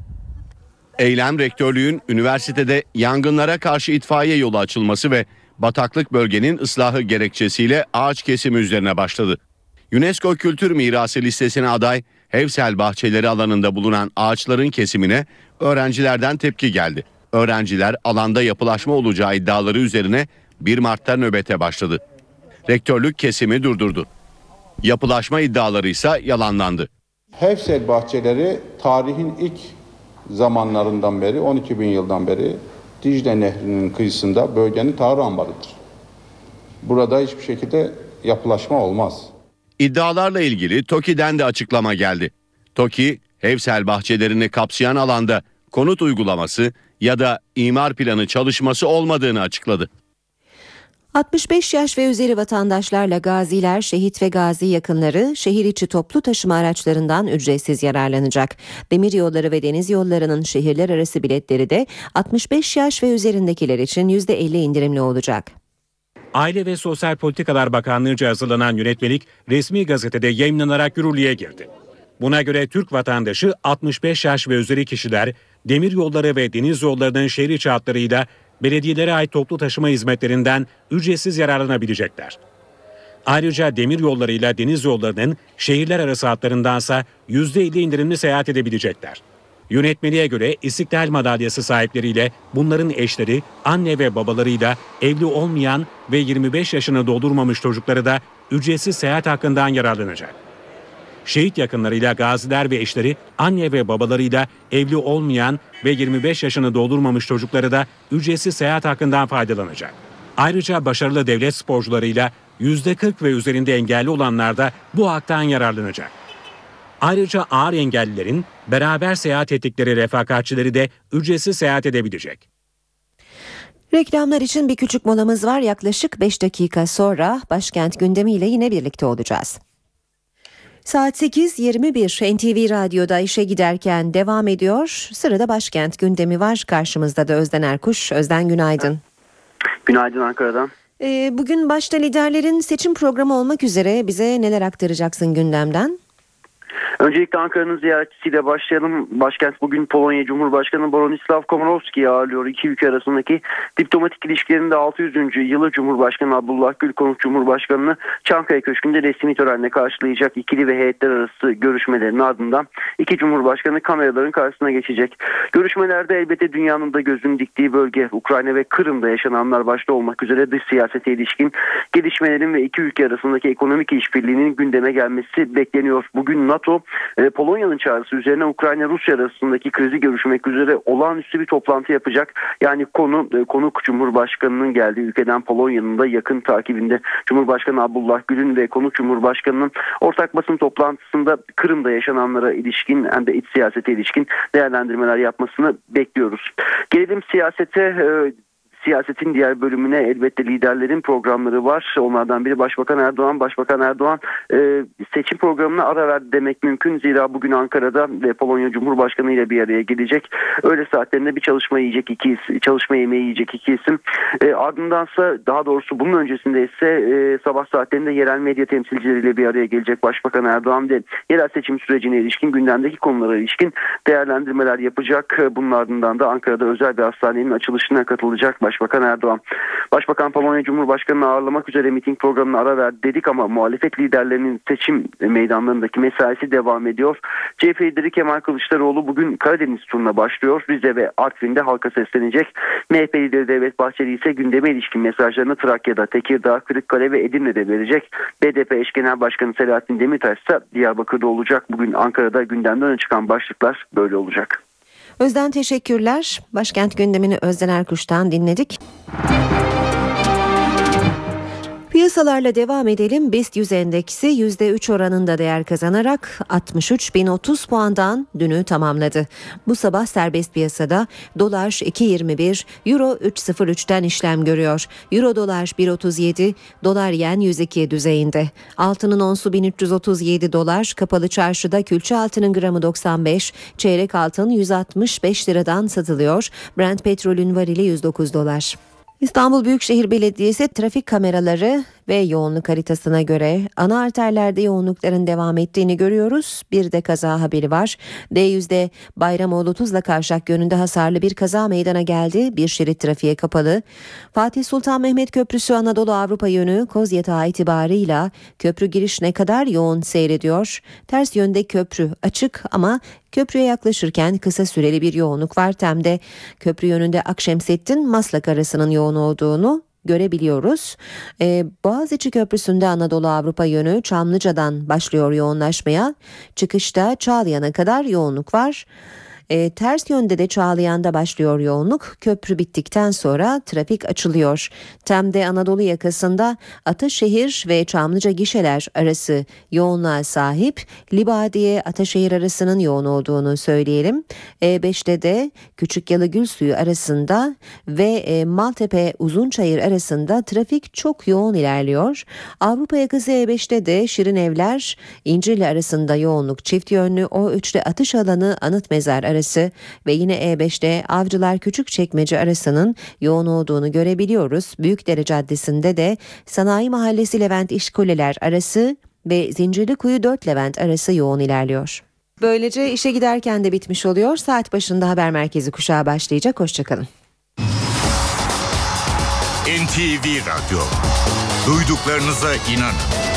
Eylem rektörlüğün üniversitede yangınlara karşı itfaiye yolu açılması ve bataklık bölgenin ıslahı gerekçesiyle ağaç kesimi üzerine başladı. UNESCO Kültür Mirası listesine aday Hevsel bahçeleri alanında bulunan ağaçların kesimine öğrencilerden tepki geldi. Öğrenciler alanda yapılaşma olacağı iddiaları üzerine 1 Mart'ta nöbete başladı. Rektörlük kesimi durdurdu. Yapılaşma iddiaları ise yalanlandı. Hevsel bahçeleri tarihin ilk zamanlarından beri 12 bin yıldan beri Dicle Nehri'nin kıyısında bölgenin tarih ambarıdır. Burada hiçbir şekilde yapılaşma olmaz. İddialarla ilgili TOKİ'den de açıklama geldi. TOKİ, Hevsel bahçelerini kapsayan alanda konut uygulaması ya da imar planı çalışması olmadığını açıkladı. 65 yaş ve üzeri vatandaşlarla gaziler, şehit ve gazi yakınları şehir içi toplu taşıma araçlarından ücretsiz yararlanacak. Demir yolları ve deniz yollarının şehirler arası biletleri de 65 yaş ve üzerindekiler için %50 indirimli olacak. Aile ve Sosyal Politikalar Bakanlığı'nca hazırlanan yönetmelik resmi gazetede yayınlanarak yürürlüğe girdi. Buna göre Türk vatandaşı 65 yaş ve üzeri kişiler demir yolları ve deniz yollarının şehir içi hatlarıyla belediyelere ait toplu taşıma hizmetlerinden ücretsiz yararlanabilecekler. Ayrıca demir yollarıyla deniz yollarının şehirler arası hatlarındansa %50 indirimli seyahat edebilecekler. Yönetmeliğe göre İstiklal Madalyası sahipleriyle bunların eşleri, anne ve babalarıyla evli olmayan ve 25 yaşını doldurmamış çocukları da ücretsiz seyahat hakkından yararlanacak. Şehit yakınlarıyla gaziler ve eşleri, anne ve babalarıyla evli olmayan ve 25 yaşını doldurmamış çocukları da ücretsiz seyahat hakkından faydalanacak. Ayrıca başarılı devlet sporcularıyla %40 ve üzerinde engelli olanlar da bu haktan yararlanacak. Ayrıca ağır engellilerin beraber seyahat ettikleri refakatçileri de ücretsiz seyahat edebilecek. Reklamlar için bir küçük molamız var. Yaklaşık 5 dakika sonra başkent gündemiyle yine birlikte olacağız. Saat 8.21 NTV Radyo'da işe giderken devam ediyor. Sırada başkent gündemi var. Karşımızda da Özden Erkuş. Özden günaydın. Günaydın Ankara'dan. Ee, bugün başta liderlerin seçim programı olmak üzere bize neler aktaracaksın gündemden? Öncelikle Ankara'nın ziyaretçisiyle başlayalım. Başkent bugün Polonya Cumhurbaşkanı Bronislaw Komorowski'yi ağırlıyor. İki ülke arasındaki diplomatik ilişkilerinde 600. yılı Cumhurbaşkanı Abdullah Gül konuk Cumhurbaşkanı'nı Çankaya Köşkü'nde resmi törenle karşılayacak. ikili ve heyetler arası görüşmelerin ardından iki Cumhurbaşkanı kameraların karşısına geçecek. Görüşmelerde elbette dünyanın da gözünü diktiği bölge Ukrayna ve Kırım'da yaşananlar başta olmak üzere dış siyasete ilişkin gelişmelerin ve iki ülke arasındaki ekonomik işbirliğinin gündeme gelmesi bekleniyor. Bugün NATO e, Polonya'nın çağrısı üzerine Ukrayna-Rusya arasındaki krizi görüşmek üzere olağanüstü bir toplantı yapacak. Yani konu e, konuk Cumhurbaşkanı'nın geldiği ülkeden Polonya'nın da yakın takibinde Cumhurbaşkanı Abdullah Gül'ün ve konuk Cumhurbaşkanı'nın ortak basın toplantısında Kırım'da yaşananlara ilişkin hem de iç siyasete ilişkin değerlendirmeler yapmasını bekliyoruz. Gelelim siyasete e, siyasetin diğer bölümüne elbette liderlerin programları var. Onlardan biri Başbakan Erdoğan. Başbakan Erdoğan e, seçim programına ara verdi demek mümkün. Zira bugün Ankara'da ve Polonya Cumhurbaşkanı ile bir araya gelecek. Öğle saatlerinde bir çalışma yiyecek iki çalışma yemeği yiyecek iki isim. E, ardındansa daha doğrusu bunun öncesinde ise e, sabah saatlerinde yerel medya temsilcileriyle bir araya gelecek Başbakan Erdoğan ve yerel seçim sürecine ilişkin gündemdeki konulara ilişkin değerlendirmeler yapacak. Bunun ardından da Ankara'da özel bir hastanenin açılışına katılacak Başbakan Erdoğan. Başbakan Polonya Cumhurbaşkanı'nı ağırlamak üzere miting programına ara verdi dedik ama muhalefet liderlerinin seçim meydanlarındaki mesaisi devam ediyor. CHP lideri Kemal Kılıçdaroğlu bugün Karadeniz turuna başlıyor. Rize ve Artvin'de halka seslenecek. MHP lideri Devlet Bahçeli ise gündeme ilişkin mesajlarını Trakya'da, Tekirdağ, Kırıkkale ve Edirne'de verecek. BDP eş genel başkanı Selahattin Demirtaş ise Diyarbakır'da olacak. Bugün Ankara'da gündemden öne çıkan başlıklar böyle olacak. Özden teşekkürler. Başkent gündemini Özden Erkuş'tan dinledik. Piyasalarla devam edelim. BIST 100 endeksi %3 oranında değer kazanarak 63.030 puandan dünü tamamladı. Bu sabah serbest piyasada dolar 2.21, euro 3.03'ten işlem görüyor. Euro dolar 1.37, dolar yen 102 düzeyinde. Altının onsu 1337 dolar, kapalı çarşıda külçe altının gramı 95, çeyrek altın 165 liradan satılıyor. Brent petrolün varili 109 dolar. İstanbul Büyükşehir Belediyesi trafik kameraları ve yoğunluk haritasına göre ana arterlerde yoğunlukların devam ettiğini görüyoruz. Bir de kaza haberi var. D100'de Bayramoğlu Tuzla Kavşak yönünde hasarlı bir kaza meydana geldi. Bir şerit trafiğe kapalı. Fatih Sultan Mehmet Köprüsü Anadolu Avrupa yönü Kozyatağı itibarıyla köprü giriş ne kadar yoğun seyrediyor. Ters yönde köprü açık ama Köprüye yaklaşırken kısa süreli bir yoğunluk var. Tem'de köprü yönünde Akşemsettin Maslak arasının yoğun olduğunu görebiliyoruz. Ee, Boğaziçi Köprüsü'nde Anadolu Avrupa yönü Çamlıca'dan başlıyor yoğunlaşmaya. Çıkışta Çağlayan'a kadar yoğunluk var. E, ters yönde de Çağlayan'da başlıyor yoğunluk. Köprü bittikten sonra trafik açılıyor. Tem'de Anadolu yakasında Ataşehir ve Çamlıca gişeler arası yoğunluğa sahip. Libadiye Ataşehir arasının yoğun olduğunu söyleyelim. E5'te de Küçük Yalı Gülsuyu arasında ve e, Maltepe Uzunçayır arasında trafik çok yoğun ilerliyor. Avrupa yakası E5'te de Şirin Evler İncirli arasında yoğunluk çift yönlü. O3'te atış alanı Anıt Mezar arası ve yine E5'te Avcılar Küçükçekmece arasının yoğun olduğunu görebiliyoruz. Büyükdere Caddesi'nde de Sanayi Mahallesi Levent İşkuleler arası ve Zincirlikuyu 4 Levent arası yoğun ilerliyor. Böylece işe giderken de bitmiş oluyor. Saat başında haber merkezi kuşağı başlayacak. Hoşçakalın. NTV Radyo. Duyduklarınıza inanın.